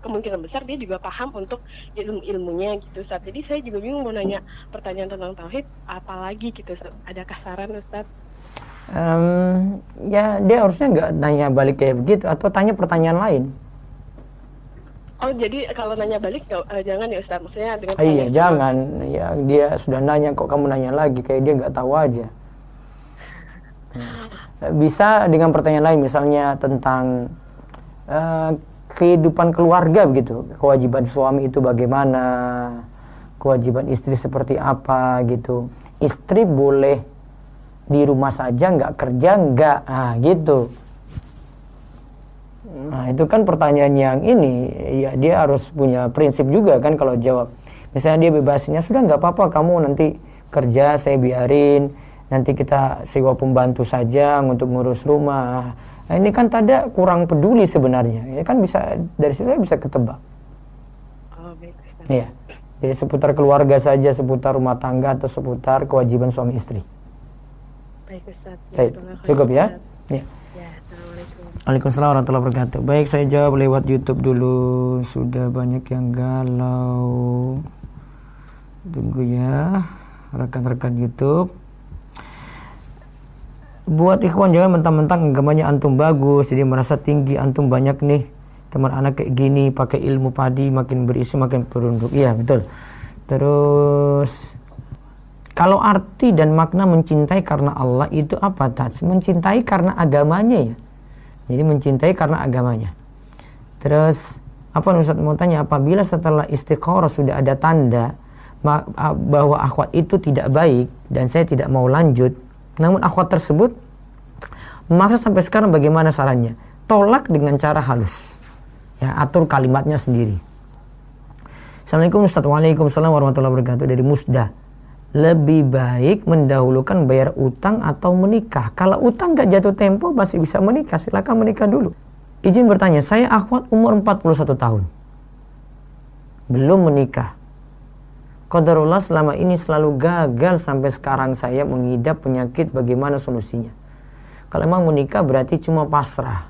Speaker 10: kemungkinan besar dia juga paham untuk ilmu-ilmunya gitu Ustaz. Jadi saya juga bingung mau nanya pertanyaan tentang tauhid apalagi gitu Ustaz. Ada kasaran Ustaz?
Speaker 1: um, ya dia harusnya nggak nanya balik kayak begitu atau tanya pertanyaan lain
Speaker 10: Oh jadi kalau nanya balik uh, jangan ya Ustaz. Maksudnya dengan
Speaker 1: ah, Iya jangan. Ya dia sudah nanya kok kamu nanya lagi? Kayak dia nggak tahu aja. Bisa dengan pertanyaan lain misalnya tentang uh, kehidupan keluarga begitu. Kewajiban suami itu bagaimana? Kewajiban istri seperti apa gitu. Istri boleh di rumah saja nggak kerja nggak. Ah gitu nah itu kan pertanyaan yang ini ya dia harus punya prinsip juga kan kalau jawab. Misalnya dia bebasnya sudah nggak apa-apa kamu nanti kerja saya biarin. Nanti kita sewa pembantu saja untuk ngurus rumah. Nah, ini kan tanda kurang peduli sebenarnya. Ya kan bisa dari situ bisa ketebak. Oh, baik, ya jadi seputar keluarga saja seputar rumah tangga atau seputar kewajiban suami istri.
Speaker 10: Baik Ustaz.
Speaker 1: Baik, cukup ya? Ya Waalaikumsalam warahmatullahi wabarakatuh. Baik, saya jawab lewat YouTube dulu. Sudah banyak yang galau. Tunggu ya, rekan-rekan YouTube buat ikhwan jangan mentang-mentang agamanya antum bagus jadi merasa tinggi antum banyak nih teman anak kayak gini pakai ilmu padi makin berisi makin perunduk iya betul terus kalau arti dan makna mencintai karena Allah itu apa tats mencintai karena agamanya ya jadi mencintai karena agamanya terus apa Ustaz mau tanya apabila setelah istiqoroh sudah ada tanda bahwa akhwat itu tidak baik dan saya tidak mau lanjut namun akhwat tersebut maka sampai sekarang bagaimana sarannya? Tolak dengan cara halus. Ya, atur kalimatnya sendiri. Assalamualaikum Ustaz Waalaikumsalam warahmatullahi wabarakatuh dari Musda. Lebih baik mendahulukan bayar utang atau menikah. Kalau utang gak jatuh tempo masih bisa menikah, silakan menikah dulu. Izin bertanya, saya akhwat umur 41 tahun. Belum menikah Qadarullah selama ini selalu gagal sampai sekarang saya mengidap penyakit bagaimana solusinya. Kalau memang menikah berarti cuma pasrah.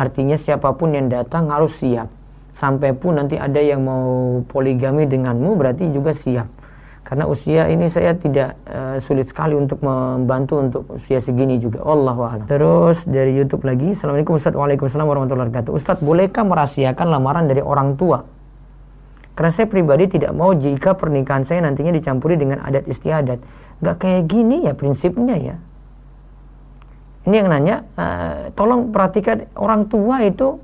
Speaker 1: Artinya siapa pun yang datang harus siap. Sampai pun nanti ada yang mau poligami denganmu berarti juga siap. Karena usia ini saya tidak uh, sulit sekali untuk membantu untuk usia segini juga. Allah Terus dari YouTube lagi. Assalamualaikum Ustaz. Waalaikumsalam warahmatullahi wabarakatuh. Ustaz, bolehkah merahasiakan lamaran dari orang tua? Karena saya pribadi tidak mau jika pernikahan saya nantinya dicampuri dengan adat istiadat. Gak kayak gini ya prinsipnya ya. Ini yang nanya, uh, tolong perhatikan orang tua itu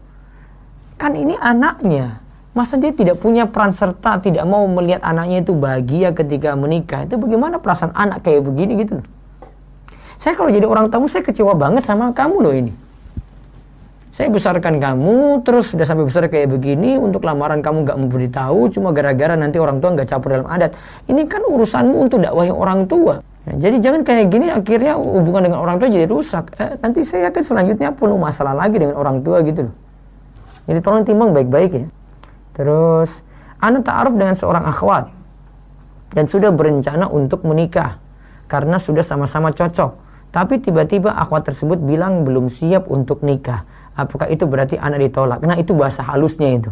Speaker 1: kan ini anaknya. Masa dia tidak punya peran serta, tidak mau melihat anaknya itu bahagia ketika menikah. Itu bagaimana perasaan anak kayak begini gitu Saya kalau jadi orang tamu saya kecewa banget sama kamu loh ini. Saya besarkan kamu terus sudah sampai besar kayak begini untuk lamaran kamu nggak mau beritahu cuma gara-gara nanti orang tua nggak campur dalam adat. Ini kan urusanmu untuk dakwah orang tua. Ya, jadi jangan kayak gini akhirnya hubungan dengan orang tua jadi rusak. Eh, nanti saya yakin selanjutnya penuh masalah lagi dengan orang tua gitu loh. Jadi tolong timbang baik-baik ya terus anda ta'aruf dengan seorang akhwat dan sudah berencana untuk menikah karena sudah sama-sama cocok tapi tiba-tiba akhwat tersebut bilang belum siap untuk nikah apakah itu berarti anak ditolak? Nah itu bahasa halusnya itu.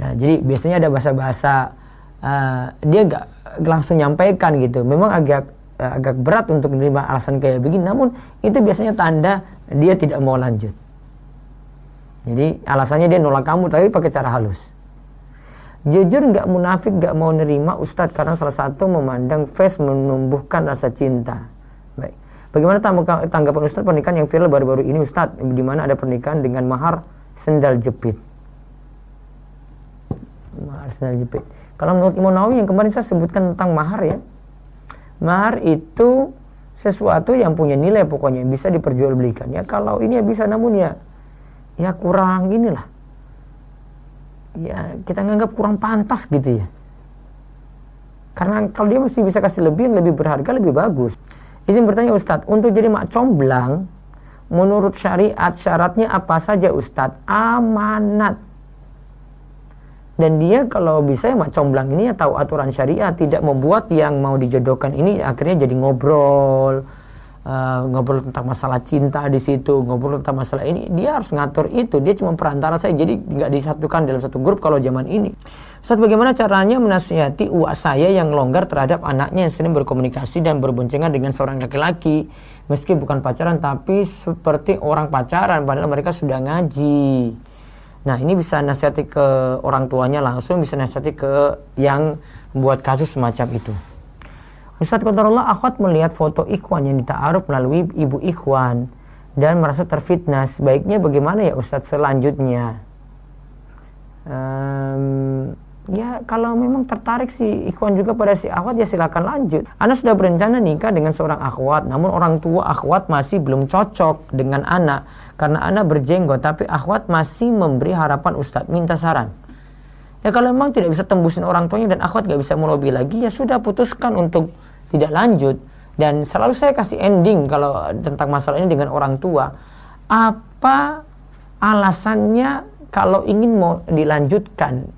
Speaker 1: Nah jadi biasanya ada bahasa-bahasa uh, dia nggak langsung nyampaikan gitu. Memang agak uh, agak berat untuk menerima alasan kayak begini. Namun itu biasanya tanda dia tidak mau lanjut. Jadi alasannya dia nolak kamu tapi pakai cara halus. Jujur nggak munafik nggak mau nerima Ustadz karena salah satu memandang face menumbuhkan rasa cinta. Bagaimana tanggapan Ustadz pernikahan yang viral baru-baru ini Ustadz di mana ada pernikahan dengan mahar sendal jepit. Mahar sendal jepit. Kalau menurut Imam Nawawi yang kemarin saya sebutkan tentang mahar ya. Mahar itu sesuatu yang punya nilai pokoknya bisa diperjualbelikan ya. Kalau ini ya bisa namun ya ya kurang inilah. Ya kita nganggap kurang pantas gitu ya. Karena kalau dia masih bisa kasih lebih yang lebih berharga lebih bagus. Izin bertanya Ustadz, untuk jadi mak comblang, menurut syariat syaratnya apa saja Ustadz? Amanat. Dan dia kalau bisa ya mak comblang ini ya tahu aturan syariat, tidak membuat yang mau dijodohkan ini akhirnya jadi ngobrol, uh, ngobrol tentang masalah cinta di situ, ngobrol tentang masalah ini, dia harus ngatur itu. Dia cuma perantara saya, jadi nggak disatukan dalam satu grup kalau zaman ini. Ustaz, bagaimana caranya menasihati uak saya yang longgar terhadap anaknya yang sering berkomunikasi dan berboncengan dengan seorang laki-laki meski bukan pacaran tapi seperti orang pacaran padahal mereka sudah ngaji nah ini bisa nasihati ke orang tuanya langsung bisa nasihati ke yang membuat kasus semacam itu Ustadz Allah akhwat melihat foto ikhwan yang dita'aruf melalui ibu ikhwan dan merasa terfitnah. Sebaiknya bagaimana ya Ustadz selanjutnya? Um, ya kalau memang tertarik si ikhwan juga pada si akhwat ya silakan lanjut. Anda sudah berencana nikah dengan seorang akhwat, namun orang tua akhwat masih belum cocok dengan anak karena anak berjenggot, tapi akhwat masih memberi harapan Ustadz minta saran. Ya kalau memang tidak bisa tembusin orang tuanya dan akhwat nggak bisa melobi lagi, ya sudah putuskan untuk tidak lanjut. Dan selalu saya kasih ending kalau tentang masalah ini dengan orang tua. Apa alasannya kalau ingin mau dilanjutkan?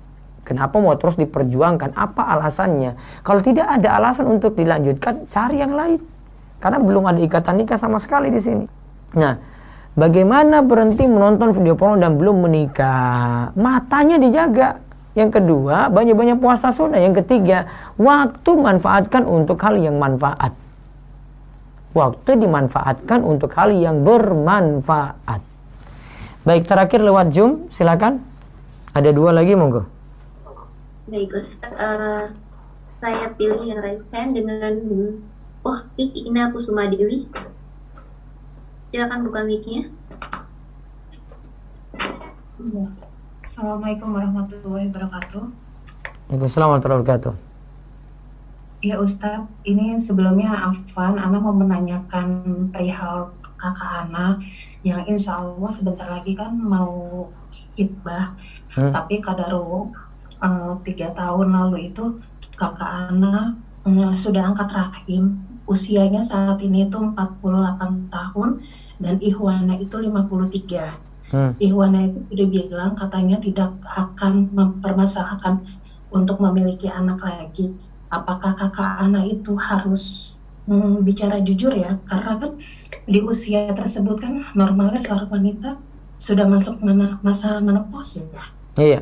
Speaker 1: Kenapa mau terus diperjuangkan? Apa alasannya? Kalau tidak ada alasan untuk dilanjutkan cari yang lain. Karena belum ada ikatan nikah sama sekali di sini. Nah bagaimana berhenti menonton video porno dan belum menikah? Matanya dijaga yang kedua, banyak-banyak puasa sunnah. Yang ketiga, waktu manfaatkan untuk hal yang manfaat. Waktu dimanfaatkan untuk hal yang bermanfaat. Baik, terakhir lewat Zoom, silakan. Ada dua lagi, monggo.
Speaker 4: Baik, Uh, saya pilih yang raise hand dengan Oh, Ina Kusuma Dewi. Silakan buka mic-nya.
Speaker 11: Iya. Assalamualaikum warahmatullahi wabarakatuh.
Speaker 1: Waalaikumsalam warahmatullahi wabarakatuh.
Speaker 11: Ya Ustadz, ini sebelumnya Afan, Ana mau menanyakan perihal kakak Ana yang insya Allah sebentar lagi kan mau hitbah, hmm. tapi kadaru uh, tiga tahun lalu itu kakak Ana um, sudah angkat rahim, usianya saat ini itu 48 tahun dan ihwana itu 53 hmm. Ihwana itu sudah bilang katanya tidak akan mempermasalahkan untuk memiliki anak lagi. Apakah kakak anak itu harus hmm, bicara jujur ya? Karena kan di usia tersebut kan normalnya seorang wanita sudah masuk mana, masa menopause ya.
Speaker 1: Iya.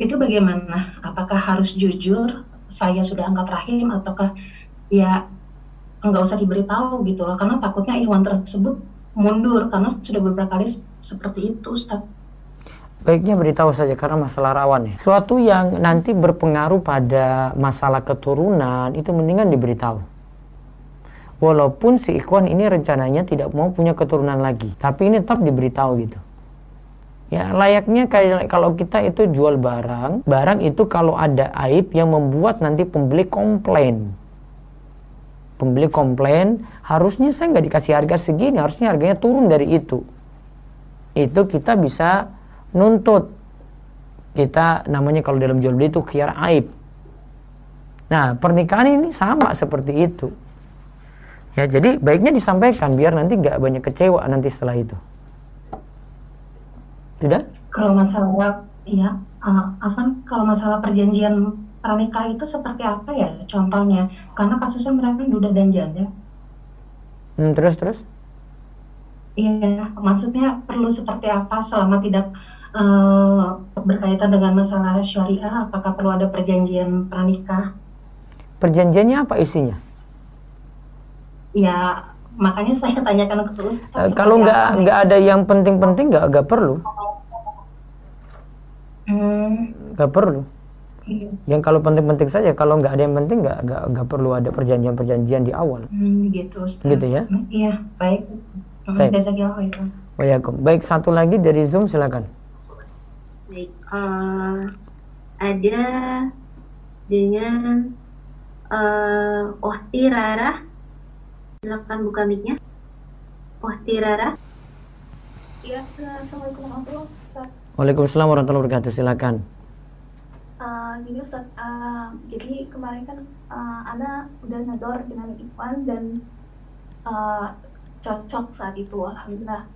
Speaker 11: Itu bagaimana? Apakah harus jujur? Saya sudah angkat rahim ataukah ya nggak usah diberitahu gitu loh? Karena takutnya Iwan tersebut mundur karena sudah beberapa kali seperti itu Ustaz.
Speaker 1: Baiknya beritahu saja karena masalah rawan ya. Suatu yang nanti berpengaruh pada masalah keturunan itu mendingan diberitahu. Walaupun si ikhwan ini rencananya tidak mau punya keturunan lagi, tapi ini tetap diberitahu gitu. Ya, layaknya kayak kalau kita itu jual barang, barang itu kalau ada aib yang membuat nanti pembeli komplain. Pembeli komplain, harusnya saya nggak dikasih harga segini, harusnya harganya turun dari itu. Itu kita bisa nuntut. Kita namanya kalau dalam jual beli itu khiar aib. Nah, pernikahan ini sama seperti itu. Ya, jadi baiknya disampaikan biar nanti nggak banyak kecewa nanti setelah itu. Tidak?
Speaker 11: Kalau masalah ya, uh, Afan, kalau masalah perjanjian pranikah itu seperti apa ya contohnya? Karena kasusnya mereka duda dan janda
Speaker 1: Hmm, terus terus?
Speaker 11: Iya, maksudnya perlu seperti apa selama tidak uh, berkaitan dengan masalah syariah? Apakah perlu ada perjanjian pranikah?
Speaker 1: Perjanjiannya apa isinya?
Speaker 11: Ya, makanya saya tanyakan ke terus.
Speaker 1: Uh, kalau nggak nggak ada yang penting-penting nggak nggak perlu.
Speaker 11: Hmm.
Speaker 1: Nggak perlu. Iya. Yang kalau penting-penting saja, kalau nggak ada yang penting nggak nggak nggak perlu ada perjanjian-perjanjian di awal.
Speaker 11: Hmm, gitu, Ustaz.
Speaker 1: Gitu ya?
Speaker 11: Hmm, iya, baik. Baik. itu.
Speaker 1: Baik, satu lagi dari Zoom silakan.
Speaker 4: Baik, uh, ada dengan uh, Ohti Rara. Silakan buka mic-nya. Ohti Rara.
Speaker 12: Ya, Assalamualaikum warahmatullahi wabarakatuh.
Speaker 1: Waalaikumsalam warahmatullahi wabarakatuh. Silakan.
Speaker 12: Uh, gini Ustaz, uh, jadi kemarin kan uh, Ana udah nador dengan Ivan dan uh, cocok saat itu, Alhamdulillah.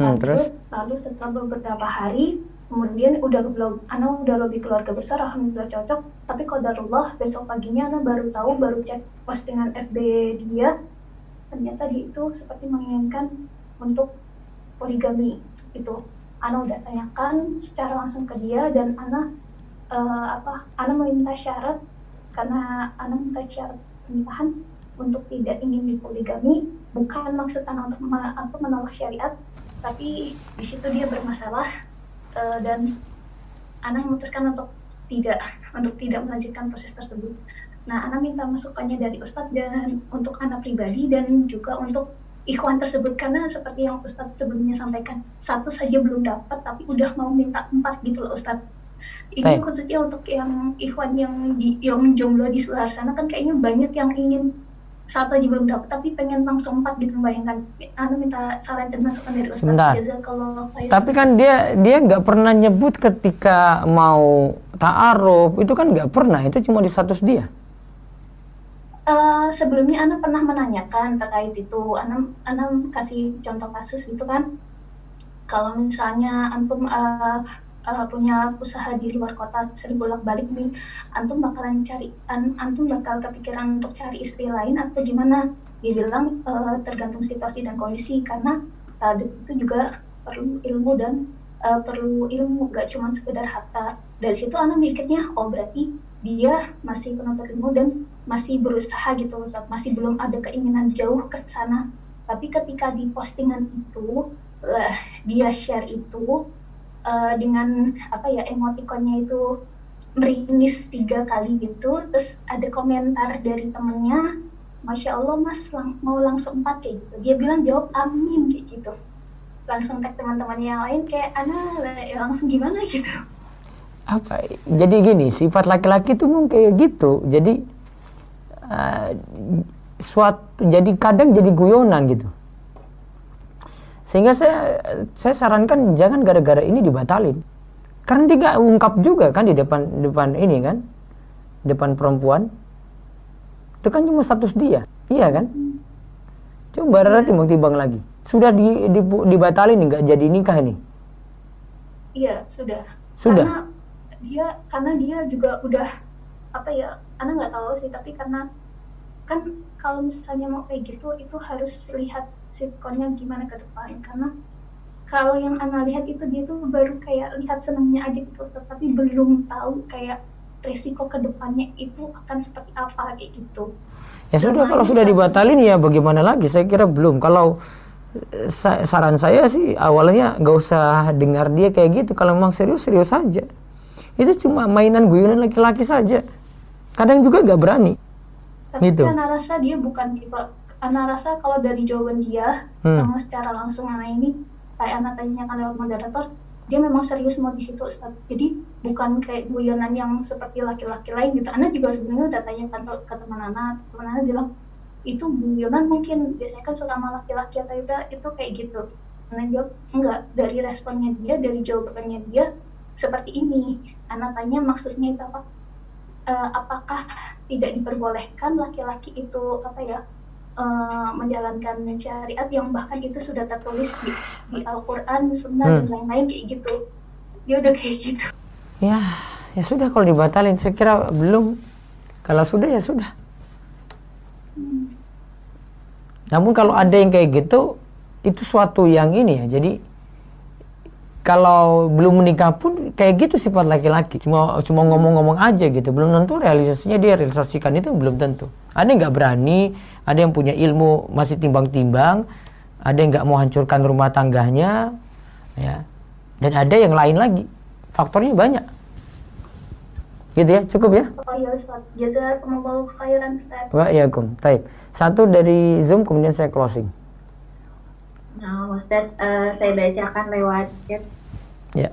Speaker 1: Hmm, terus?
Speaker 12: Lalu setelah beberapa hari, kemudian udah belum, Ana udah lebih keluarga besar, Alhamdulillah cocok. Tapi kodarullah besok paginya Ana baru tahu, baru cek postingan FB dia, ternyata dia itu seperti menginginkan untuk poligami itu. Ana udah tanyakan secara langsung ke dia dan Ana uh, apa Ana meminta syarat karena Ana minta syarat pernikahan untuk tidak ingin dipoligami bukan maksud anak untuk apa menolak syariat tapi di situ dia bermasalah uh, dan anak memutuskan untuk tidak untuk tidak melanjutkan proses tersebut. Nah, anak minta masukannya dari Ustadz dan untuk anak pribadi dan juga untuk ikhwan tersebut karena seperti yang Ustadz sebelumnya sampaikan satu saja belum dapat tapi udah mau minta empat gitu loh Ustadz. Ini Baik. khususnya untuk yang ikhwan yang di, yang jomblo di luar sana kan kayaknya banyak yang ingin satu aja belum dapat tapi pengen langsung empat gitu membayangkan anu minta saran dan masukan dari Ustaz
Speaker 1: kalau tapi kan dia dia nggak pernah nyebut ketika mau ta'aruf itu kan nggak pernah itu cuma di status dia.
Speaker 12: Uh, sebelumnya Ana pernah menanyakan terkait itu, Ana, Ana kasih contoh kasus gitu kan, kalau misalnya antum uh, uh, punya usaha di luar kota sering bolak-balik nih, antum bakalan cari, an, antum bakal kepikiran untuk cari istri lain atau gimana? Dia bilang uh, tergantung situasi dan kondisi karena tadi itu juga perlu ilmu dan uh, perlu ilmu, gak cuma sekedar harta. Dari situ anak mikirnya, oh berarti dia masih penuntut ilmu dan masih berusaha gitu Ustaz, masih belum ada keinginan jauh ke sana. Tapi ketika di postingan itu, uh, dia share itu, uh, dengan apa ya emotikonnya itu meringis tiga kali gitu. Terus ada komentar dari temennya masya allah mas lang mau langsung empat kayak gitu. Dia bilang jawab amin kayak gitu. Langsung tag teman-temannya yang lain kayak ana ya langsung gimana? gitu.
Speaker 1: Apa? Jadi gini sifat laki-laki tuh mungkin kayak gitu. Jadi uh, suatu jadi kadang jadi guyonan gitu sehingga saya saya sarankan jangan gara-gara ini dibatalin. Karena dia nggak ungkap juga kan di depan depan ini kan, depan perempuan. Itu kan cuma status dia, iya kan? Coba Rara timbang timbang lagi. Sudah di, di, dibatalin nggak jadi nikah ini?
Speaker 12: Iya sudah.
Speaker 1: Sudah.
Speaker 12: Karena dia karena dia juga udah apa ya? Anda nggak tahu sih, tapi karena kan kalau misalnya mau kayak gitu itu harus lihat sitkomnya gimana ke depan. Karena kalau yang Ana lihat itu dia tuh baru kayak lihat senangnya aja gitu Ustaz. Tapi belum tahu kayak resiko ke depannya itu akan seperti apa kayak gitu.
Speaker 1: Ya sudah kalau sudah dibatalin ya bagaimana lagi? Saya kira belum. Kalau eh, saran saya sih awalnya nggak usah dengar dia kayak gitu. Kalau memang serius serius saja. Itu cuma mainan guyonan laki-laki saja. Kadang juga nggak berani
Speaker 12: tapi gitu. Ana rasa dia bukan tipe Ana rasa kalau dari jawaban dia hmm. sama secara langsung anak ini kayak anak tanya kan lewat moderator dia memang serius mau di situ Ustaz. Jadi bukan kayak guyonan yang seperti laki-laki lain gitu. Ana juga sebenarnya udah tanya kan ke teman anak, teman anak bilang itu guyonan mungkin biasanya kan sama laki-laki atau udah itu kayak gitu. Ana jawab enggak dari responnya dia, dari jawabannya dia seperti ini. Anak tanya maksudnya itu apa? Uh, apakah tidak diperbolehkan laki-laki itu apa ya uh, menjalankan syariat yang bahkan itu sudah tertulis di, di Al-Quran, Sunnah hmm. dan lain-lain kayak gitu. Dia udah kayak gitu.
Speaker 1: Ya, ya sudah kalau dibatalin. Saya kira belum. Kalau sudah ya sudah. Hmm. Namun kalau ada yang kayak gitu, itu suatu yang ini ya. Jadi kalau belum menikah pun kayak gitu sifat laki-laki. Cuma cuma ngomong-ngomong aja gitu. Belum tentu realisasinya dia realisasikan itu belum tentu. Ada yang nggak berani ada yang punya ilmu masih timbang-timbang ada yang nggak mau hancurkan rumah tangganya ya. Dan ada yang lain lagi. Faktornya banyak. Gitu ya cukup ya?
Speaker 12: Oh iya Ustaz. Jazakumullahu khairan Ustaz.
Speaker 1: Kum taib. Satu dari Zoom kemudian saya closing.
Speaker 4: Nah, Ustaz, uh, saya bacakan lewat chat
Speaker 1: Ya.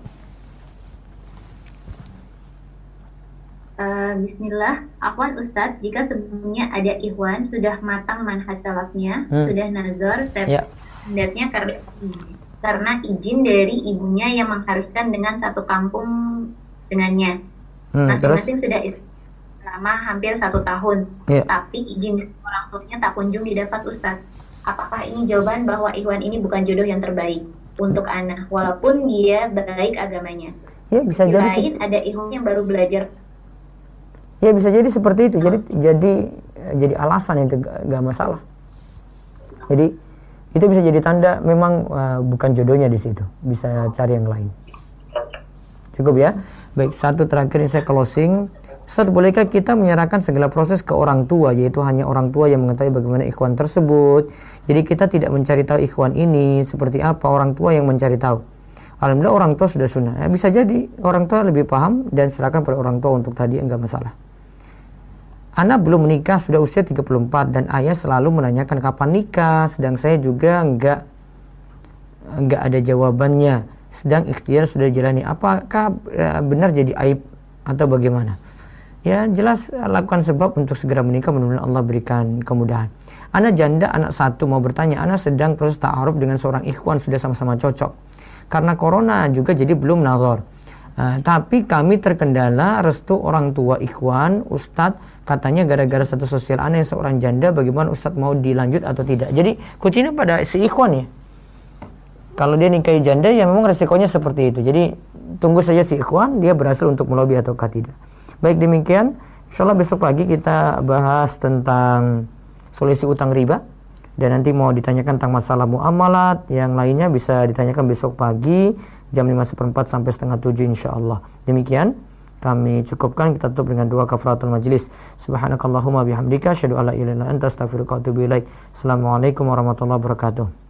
Speaker 4: Uh, Bismillah, Afwan Ustadz, jika sebelumnya ada Ikhwan sudah matang manhaj salafnya, hmm. sudah nazar, standarnya ya. karena karena izin dari ibunya yang mengharuskan dengan satu kampung dengannya. Hmm, Masing-masing sudah selama hampir satu tahun, ya. tapi izin orang tuanya tak kunjung didapat Ustadz. Apakah ini jawaban bahwa Ikhwan ini bukan jodoh yang terbaik? Untuk anak walaupun dia baik agamanya.
Speaker 1: Ya bisa jadi
Speaker 4: lain ada ikhwan yang baru belajar.
Speaker 1: Ya bisa jadi seperti itu. Jadi jadi jadi alasan itu gak masalah. Jadi itu bisa jadi tanda memang uh, bukan jodohnya di situ. Bisa cari yang lain. Cukup ya. Baik, satu terakhir ini saya closing. Ustaz, bolehkah kita menyerahkan segala proses ke orang tua, yaitu hanya orang tua yang mengetahui bagaimana ikhwan tersebut? Jadi kita tidak mencari tahu ikhwan ini seperti apa, orang tua yang mencari tahu. Alhamdulillah orang tua sudah sunnah. Ya, bisa jadi orang tua lebih paham dan serahkan pada orang tua untuk tadi enggak masalah. Anak belum menikah sudah usia 34 dan ayah selalu menanyakan kapan nikah sedang saya juga enggak enggak ada jawabannya sedang ikhtiar sudah jalani apakah ya, benar jadi aib atau bagaimana ya jelas lakukan sebab untuk segera menikah mudah Allah berikan kemudahan. Anak janda anak satu mau bertanya anak sedang proses ta'aruf dengan seorang ikhwan sudah sama-sama cocok. Karena corona juga jadi belum nazar. Uh, tapi kami terkendala restu orang tua ikhwan ustadz katanya gara-gara satu sosial aneh seorang janda bagaimana Ustadz mau dilanjut atau tidak? Jadi kuncinya pada si ikhwan ya. Kalau dia nikahi janda ya memang resikonya seperti itu. Jadi tunggu saja si ikhwan dia berhasil untuk melobi atau tidak baik demikian. Insyaallah besok pagi kita bahas tentang solusi utang riba. Dan nanti mau ditanyakan tentang masalah muamalat yang lainnya bisa ditanyakan besok pagi jam 5 seperempat sampai setengah 7 insyaallah. Demikian kami cukupkan. Kita tutup dengan dua kafaratul majlis. Subhanakallahumma bihamdika asyhadu alla ilaha anta astaghfiruka wa atubu ilaik. Assalamualaikum warahmatullahi wabarakatuh